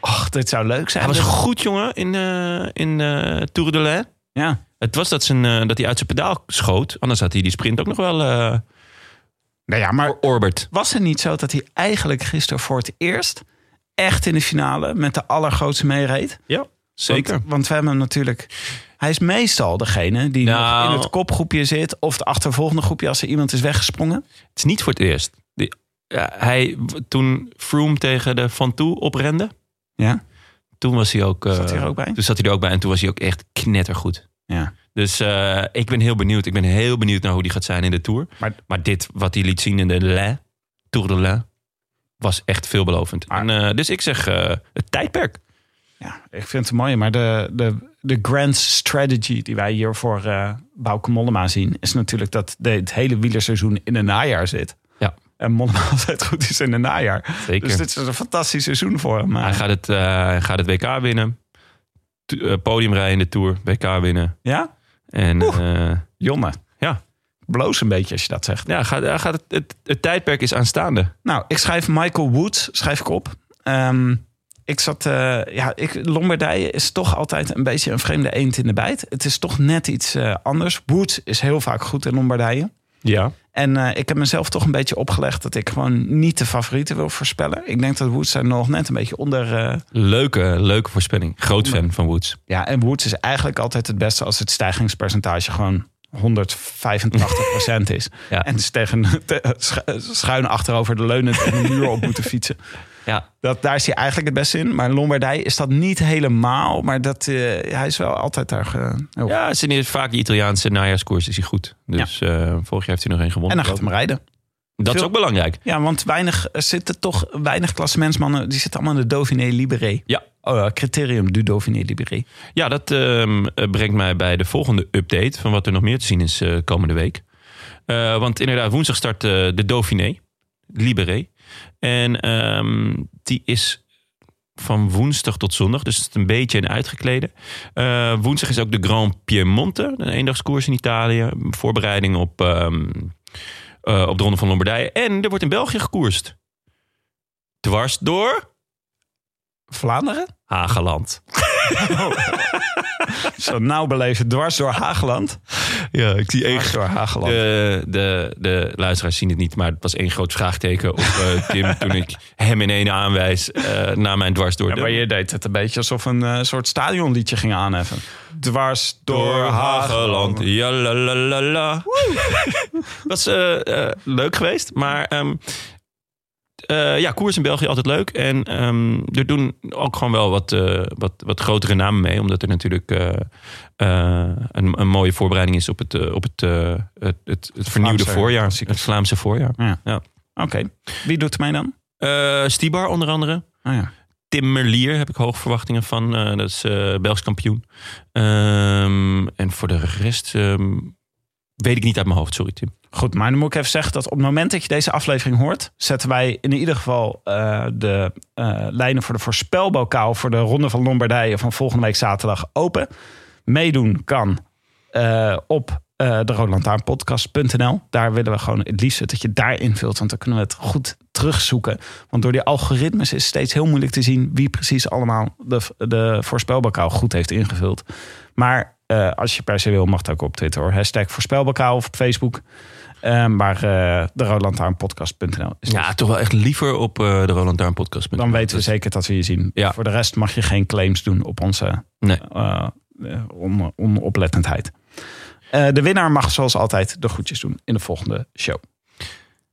Och, dit zou leuk zijn. hij was goed jongen in, eh in eh Tour de l'Ain. Ja. Het was dat, zijn, eh, dat hij uit zijn pedaal schoot. Anders had hij die sprint ook nog wel Nou ja, maar orbert. was het niet zo dat hij eigenlijk gisteren voor het eerst... echt in de finale met de allergrootste meereed? Ja, zeker. Want, want we hebben hem natuurlijk... Hij is meestal degene die Nou. nog in het kopgroepje zit... of het achtervolgende groepje als er iemand is weggesprongen. Het is niet voor het eerst. Die, ja, hij, toen Froome tegen de Van Toe oprende, Ja, toen was hij ook... eh, zat hij er ook bij? Toen zat hij er ook bij en toen was hij ook echt knettergoed. Ja. Dus eh, ik ben heel benieuwd. Ik ben heel benieuwd naar hoe die gaat zijn in de Tour. Maar- Maar, dit, wat hij liet zien in de Le, Tour de l'Ain, was echt veelbelovend. En, eh, dus ik zeg eh, het tijdperk. Ja, ik vind het mooi. Maar de, de, de grand strategy die wij hier voor eh Bauke Mollema zien... is natuurlijk dat de, het hele wielerseizoen in een najaar zit. En Mollema altijd goed is in een najaar. Zeker. Dus dit is een fantastisch seizoen voor hem. Hij gaat het, eh, hij gaat het WK winnen. Eh, podium rijden in de Tour. WK winnen. Ja? En eh, Jonne. ja, Bloos een beetje als je dat zegt. ja gaat, gaat het, het, het tijdperk is aanstaande. Nou, ik schrijf Michael Woods, schrijf ik op. Ehm, ik zat, eh, ja, ik, Lombardije is toch altijd een beetje een vreemde eend in de bijt. Het is toch net iets eh, anders. Woods is heel vaak goed in Lombardije. Ja. En eh, ik heb mezelf toch een beetje opgelegd dat ik gewoon niet de favorieten wil voorspellen. Ik denk dat Woods er nog net een beetje onder. eh, Leuke, leuke voorspelling. Groot fan van Woods. ja, en Woods is eigenlijk altijd het beste als het stijgingspercentage gewoon 185% is. Ja. En dus tegen te- schu- schuin achterover de leunen tegen een muur op moeten fietsen. Ja. Dat, daar is hij eigenlijk het beste in. Maar Lombardij is dat niet helemaal. Maar dat, eh, hij is wel altijd daar. eh, Ja, het is vaak de Italiaanse najaarskoers is hij goed. Dus eh, vorig jaar heeft hij nog één En gewonnen. dan gaat hem rijden. dat is ook belangrijk. Ja, want weinig, er zitten toch weinig klassementsmannen. Die zitten allemaal in de Dauphiné Libéré. Ja. Oh, ja, criterium du Dauphiné Libéré. Ja, dat ehm, eh, brengt mij bij de volgende update van wat er nog meer te zien is komende week. Want inderdaad, woensdag start de Dauphiné, Libéré. En ehm, die is van woensdag tot zondag. Dus het is een beetje een uitgeklede. Eh, woensdag is ook de Grand Piemonte. Een eendagskoers in Italië. Voorbereiding op, ehm, eh, op de Ronde van Lombardije. En er wordt in België gekoerst. Dwars door Vlaanderen? Hageland. Zo nauw beleven, dwars door Hageland. Ja, ik zie Dwars door Hageland. De, de, de luisteraars zien het niet, maar het was één groot vraagteken op eh, Tim toen ik hem in één aanwijs eh, naar mijn dwars door Ja, de maar je deed het een beetje alsof een eh, soort stadionliedje ging aanheffen. Dwars door Hageland. Ja, la, la, la, la. Was leuk geweest, maar ehm, eh, ja, koers in België altijd leuk. En ehm, er doen ook gewoon wel wat, eh, wat, wat grotere namen mee, omdat er natuurlijk eh, een, een mooie voorbereiding is op het, op het, het, het, het vernieuwde Vlaamse voorjaar. klassiekers. Het Vlaamse voorjaar. Ja. Ja. Oké, wie doet mij dan? Stibar onder andere. Oh ja. Tim Merlier heb ik hoge verwachtingen van. Dat is Belgisch kampioen. Ehm, en voor de rest ehm, weet ik niet uit mijn hoofd. Sorry Tim. Goed, maar dan moet ik even zeggen dat op het moment dat je deze aflevering hoort, zetten wij in ieder geval eh, de eh, lijnen voor de voorspelbokaal voor de Ronde van Lombardije van volgende week zaterdag open. Meedoen kan eh, op de roodlantaarnpodcast.nl. Daar willen we gewoon het liefst dat je daar invult, want dan kunnen we het goed terugzoeken. Want door die algoritmes is het steeds heel moeilijk te zien wie precies allemaal de, de voorspelbokaal goed heeft ingevuld. Maar eh, als je per se wil, mag het ook op Twitter. Hoor. Hashtag voorspelbokaal of op Facebook. Eh, maar eh de roodlantaarnpodcast.nl is Ja, toch wel echt liever op eh, de Roland Darn podcast. dan weten we zeker dat we je zien. Ja. Voor de rest mag je geen claims doen op onze Nee. on- onoplettendheid. De winnaar mag zoals altijd de groetjes doen in de volgende show.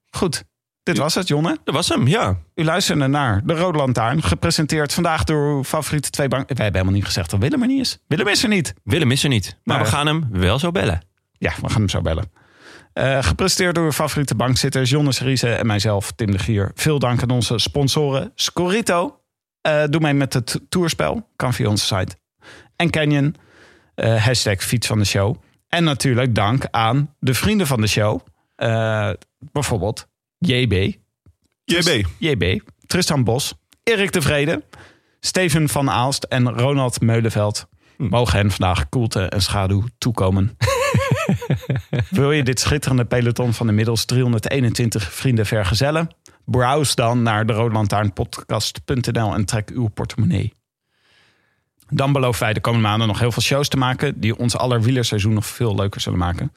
Goed, dit was het, Jonne. Dat was hem, ja. U luisterde naar De Rode Lantaarn. Gepresenteerd vandaag door uw favoriete twee banken. Wij hebben helemaal niet gezegd dat Willem er niet is. Willem is er niet. Willem is er niet. Maar we gaan hem wel zo bellen. Ja, we gaan hem zo bellen. Eh, gepresenteerd door uw favoriete bankzitters Jonne Seriese en mijzelf, Tim de Gier. Veel dank aan onze sponsoren Scorito. Eh, doe mee met het toerspel. Kan via onze site. En Canyon. eh, hashtag fiets van de show. En natuurlijk dank aan de vrienden van de show. Bijvoorbeeld JB. JB. JB. Tristan Bos. Erik de Vrede. Steven van Aalst en Ronald Meulenveld. Mogen hen vandaag koelte en schaduw toekomen. Wil je dit schitterende peloton van inmiddels 321 vrienden vergezellen? Browse dan naar de en trek uw portemonnee. Dan beloven wij de komende maanden nog heel veel shows te maken... die ons aller wielerseizoen nog veel leuker zullen maken.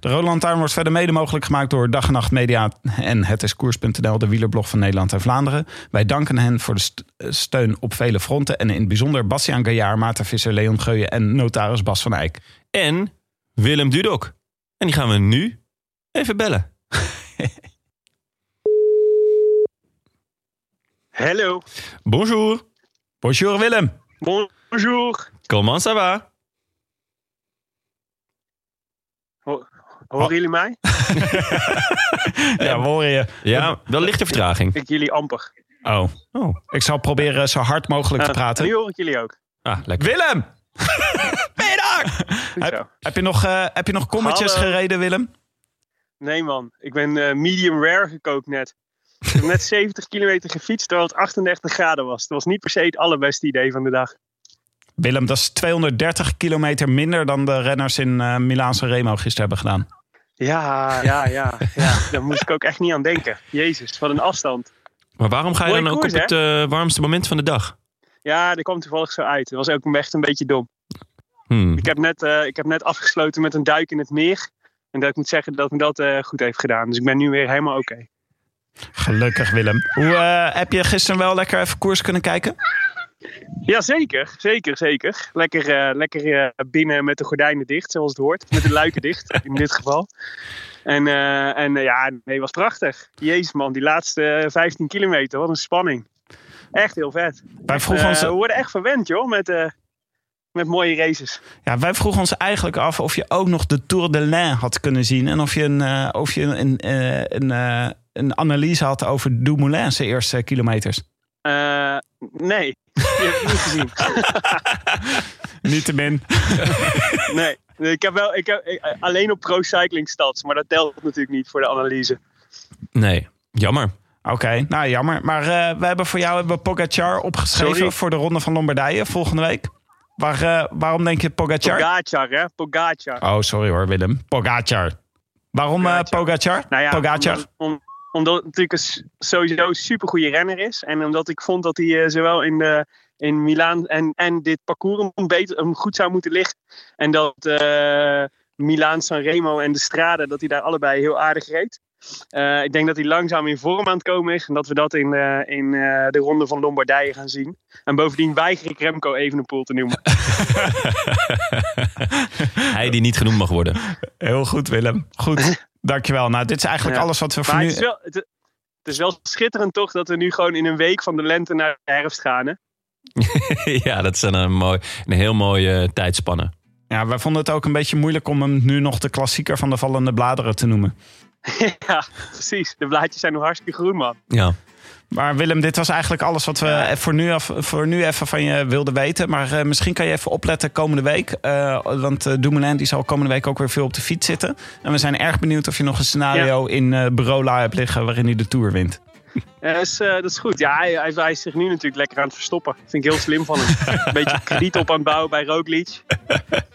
De Rode Lantaarn wordt verder mede mogelijk gemaakt door Dag en Nacht Media... en het is koers.nl, de wielerblog van Nederland en Vlaanderen. Wij danken hen voor de st- steun op vele fronten... en in het bijzonder Bastiaan Gaillard, Maarten Visser, Leon Geuyen... en notaris Bas van Eyck. En Willem Dudok. En die gaan we nu even bellen. Hello. Bonjour. Bonjour Willem. Bonjour. Comment ça va? Ho- Horen jullie mij? Ja, we horen je. Ja, wel lichte vertraging. Ik jullie amper. Oh. oh. Ik zal proberen zo hard mogelijk te Ah, praten. Nu hoor ik jullie ook. Ah, lekker. Willem! ben je daar? Goed zo. Heb, heb je nog, eh, heb je nog kommetjes Hallo. gereden, Willem? Nee man, ik ben eh, medium rare gekookt net. Ik heb net 70 kilometer gefietst terwijl het 38 graden was. Dat was niet per se het allerbeste idee van de dag. Willem, dat is 230 kilometer minder dan de renners in eh Milaanse Remo gisteren hebben gedaan. Ja, ja, ja, ja. Daar moest ik ook echt niet aan denken. Jezus, wat een afstand. Maar waarom ga je Mooie dan ook op het eh, warmste moment van de dag? Ja, dat kwam toevallig zo uit. Dat was ook echt een beetje dom. Hmm. Ik heb net, eh, ik heb net afgesloten met een duik in het meer. En dat ik moet zeggen dat me dat eh, goed heeft gedaan. Dus ik ben nu weer helemaal oké. Gelukkig, Willem. Hoe, eh, heb je gisteren wel lekker even koers kunnen kijken? Ja, zeker. Zeker, zeker. Lekker, eh, lekker eh, binnen met de gordijnen dicht, zoals het hoort. Met de luiken dicht, in dit geval. En, eh, en ja, nee, was prachtig. Jezus man, die laatste eh, 15 kilometer, wat een spanning. Echt heel vet. Wij vroegen, ons, we worden echt verwend, joh, met, met mooie races. ja, wij vroegen ons eigenlijk af of je ook nog de Tour de l'Ain had kunnen zien. En of je een, of je een, een, een analyse had over Dumoulin's eerste kilometers. Nee, die heb ik niet gezien. Niet te min. Nee, ik heb wel, ik heb, ik- alleen op Pro Cycling Stats, maar dat telt natuurlijk niet voor de analyse. Nee, jammer. Oké, nou jammer. Maar eh, we hebben voor jou hebben we Pogacar opgeschreven Sorry? voor de Ronde van Lombardije volgende week. Waar, eh, waarom denk je Pogacar? Pogacar, hè? Pogacar. Oh, sorry hoor Willem. Pogacar. Waarom eh, Pogacar? Nou ja, Pogacar? Om- omdat het natuurlijk een sowieso een supergoeie renner is. En omdat ik vond dat hij eh, zowel in, de, in Milaan en, en dit parcours hem, beter, hem goed zou moeten liggen. En dat eh Milaan, Sanremo en de Strade, dat hij daar allebei heel aardig reed. Eh, ik denk dat hij langzaam in vorm aan het komen is. En dat we dat in, eh, in eh, de ronde van Lombardije gaan zien. En bovendien weiger ik Remco Evenepoel te noemen. Hij die niet genoemd mag worden. Heel goed Willem. Goed, dankjewel. Nou, dit is eigenlijk Ja. alles wat we voor nu... het is, wel, het, het is wel schitterend toch dat we nu gewoon in een week van de lente naar de herfst gaan. Hè? ja, dat is een, een mooi, een heel mooie eh, tijdspanne. Ja, wij vonden het ook een beetje moeilijk om hem nu nog de klassieker van de vallende bladeren te noemen. ja, precies. De blaadjes zijn nog hartstikke groen, man. Ja. Maar Willem, dit was eigenlijk alles wat we voor, nu af, voor nu even van je wilden weten. Maar eh, misschien kan je even opletten komende week. Eh, want eh Dumoulin die zal komende week ook weer veel op de fiets zitten. En we zijn erg benieuwd of je nog een scenario in Barola hebt liggen waarin hij de Tour wint. Ja, dat, is, dat is goed. Ja, hij, hij, hij is zich nu natuurlijk lekker aan het verstoppen. Vind ik heel slim van hem. Een beetje krediet op aan het bouwen bij Roglic.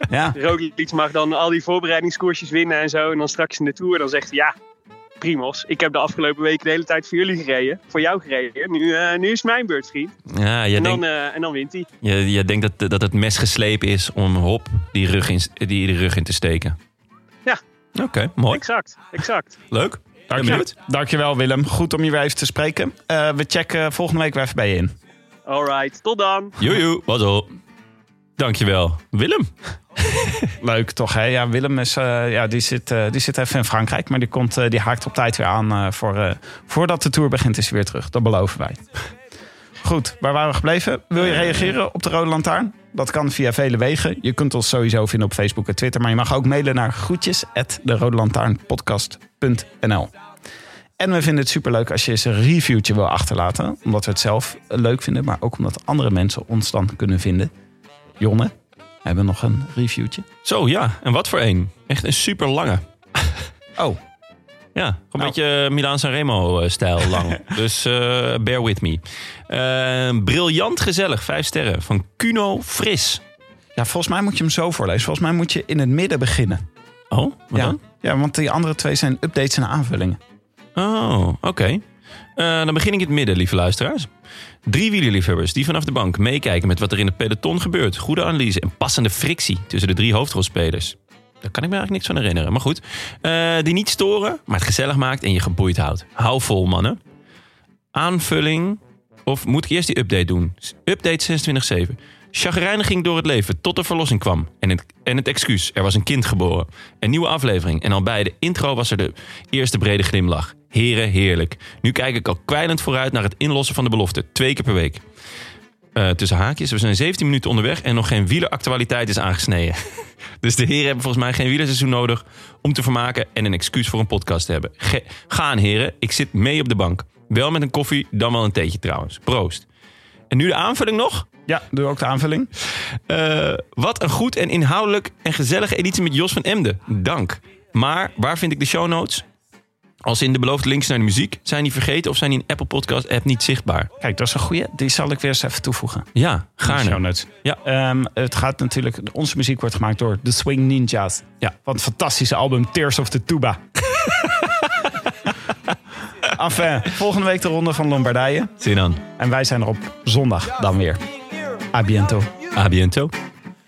Ja. Roglic mag dan al die voorbereidingskoersjes winnen en zo. En dan straks in de Tour dan zegt hij... Ja, primos. Ik heb de afgelopen weken de hele tijd voor jullie gereden. Voor jou gereden. Nu, eh, nu is het mijn beurt, vriend. Ja, jij en, dan, denkt, eh, en dan wint hij. je, je denkt dat, dat het mes geslepen is om Hop die, rug in, die de rug in te steken. Ja. Oké, mooi. Exact, exact. Leuk. Dank je, dankjewel Willem. Goed om je weer even te spreken. Eh, we checken volgende week weer even bij je in. Alright, tot dan. Joejoe, was op. Dankjewel. Willem. Leuk toch? Ja, Willem is, eh, ja, die, zit, eh, die zit even in Frankrijk. Maar die, komt, eh, die haakt op tijd weer aan. voor, voordat de Tour begint is hij weer terug. Dat beloven wij. Goed, waar waren we gebleven? Wil je reageren op de Rode Lantaarn? Dat kan via vele wegen. Je kunt ons sowieso vinden op Facebook en Twitter. Maar je mag ook mailen naar groetjes En we vinden het superleuk als je eens een reviewtje wil achterlaten. Omdat we het zelf leuk vinden. Maar ook omdat andere mensen ons dan kunnen vinden. Jonne, hebben nog een reviewtje. Zo, ja. En wat voor een. Echt een super lange. Oh. Ja, gewoon een beetje Milaan Sanremo-stijl lang. dus eh, bear with me. Eh, briljant gezellig, vijf sterren. Van Cuno Fris. Ja, volgens mij moet je hem zo voorlezen. Volgens mij moet je in het midden beginnen. Oh, wat ja. dan? Ja, want die andere twee zijn updates en aanvullingen. Oh, oké. Eh, dan begin ik in het midden, lieve luisteraars. Drie wielerliefhebbers die vanaf de bank meekijken met wat er in het peloton gebeurt. Goede analyse en passende frictie tussen de drie hoofdrolspelers. Daar kan ik me eigenlijk niks van herinneren, maar goed. Eh, die niet storen, maar het gezellig maakt en je geboeid houdt. Hou vol, mannen. Aanvulling. Of moet ik eerst die update doen? Update 26.7. Chagrijniging door het leven tot de verlossing kwam. En het, en het excuus, er was een kind geboren. Een nieuwe aflevering. En al bij de intro was er de eerste brede glimlach. Heren, heerlijk. Nu kijk ik al kwijlend vooruit naar het inlossen van de belofte. Twee keer per week. Eh, tussen haakjes, we zijn 17 minuten onderweg en nog geen wieleractualiteit is aangesneden. dus de heren hebben volgens mij geen wielerseizoen nodig om te vermaken en een excuus voor een podcast te hebben. Ge- Gaan heren, ik zit mee op de bank. Wel met een koffie, dan wel een theetje trouwens. Proost. En nu de aanvulling nog? Ja, doe ook de aanvulling. Eh, wat een goed en inhoudelijk en gezellige editie met Jos van Emden. Dank. Maar waar vind ik de show notes? Als in de beloofde links naar de muziek. Zijn die vergeten of zijn die in Apple Podcast app niet zichtbaar? Kijk, dat is een goeie. Die zal ik weer eens even toevoegen. Ja, gaarne. show notes. Ja. Ehm, het gaat natuurlijk... Onze muziek wordt gemaakt door The Swing Ninjas. Ja. Van het fantastische album Tears of the Tuba. Enfin, volgende week de ronde van Lombardije. Zin aan. En wij zijn er op zondag dan weer. A biento. A biento.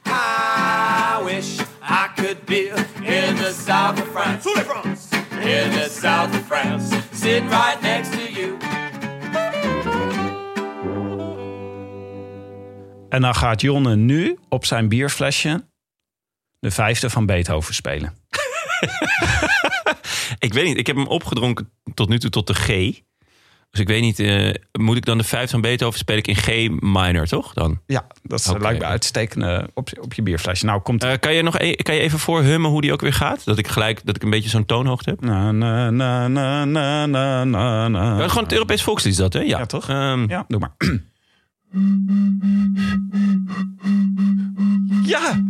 I wish I could be in the south of France. In the south of France. Sitting right next to you. En dan gaat Jonne nu op zijn bierflesje de vijfde van Beethoven spelen. Ik weet niet, ik heb hem opgedronken tot nu toe tot de G. Dus ik weet niet, eh, moet ik dan de vijf van Beethoven speel ik in G minor, toch? Dan? Ja, dat is, Oké. lijkt me uitstekende op, op je bierflesje. Nou, komt... Eh, kan, je nog e- kan je even voorhummen hoe die ook weer gaat? Dat ik gelijk dat ik een beetje zo'n toonhoogte heb? Na, na, na, na, na, na, na, na. Ja, gewoon het Europees volkslied is dat, hè? Ja, Ja, toch? Ehm, Ja, doe maar. Ja!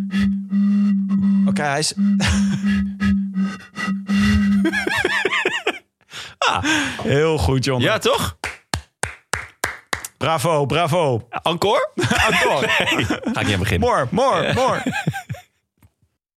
Oké, hij is... Heel goed, John. Ja, toch? Bravo, bravo. Encore? Encore. Ga ik niet aan beginnen. More, more, more.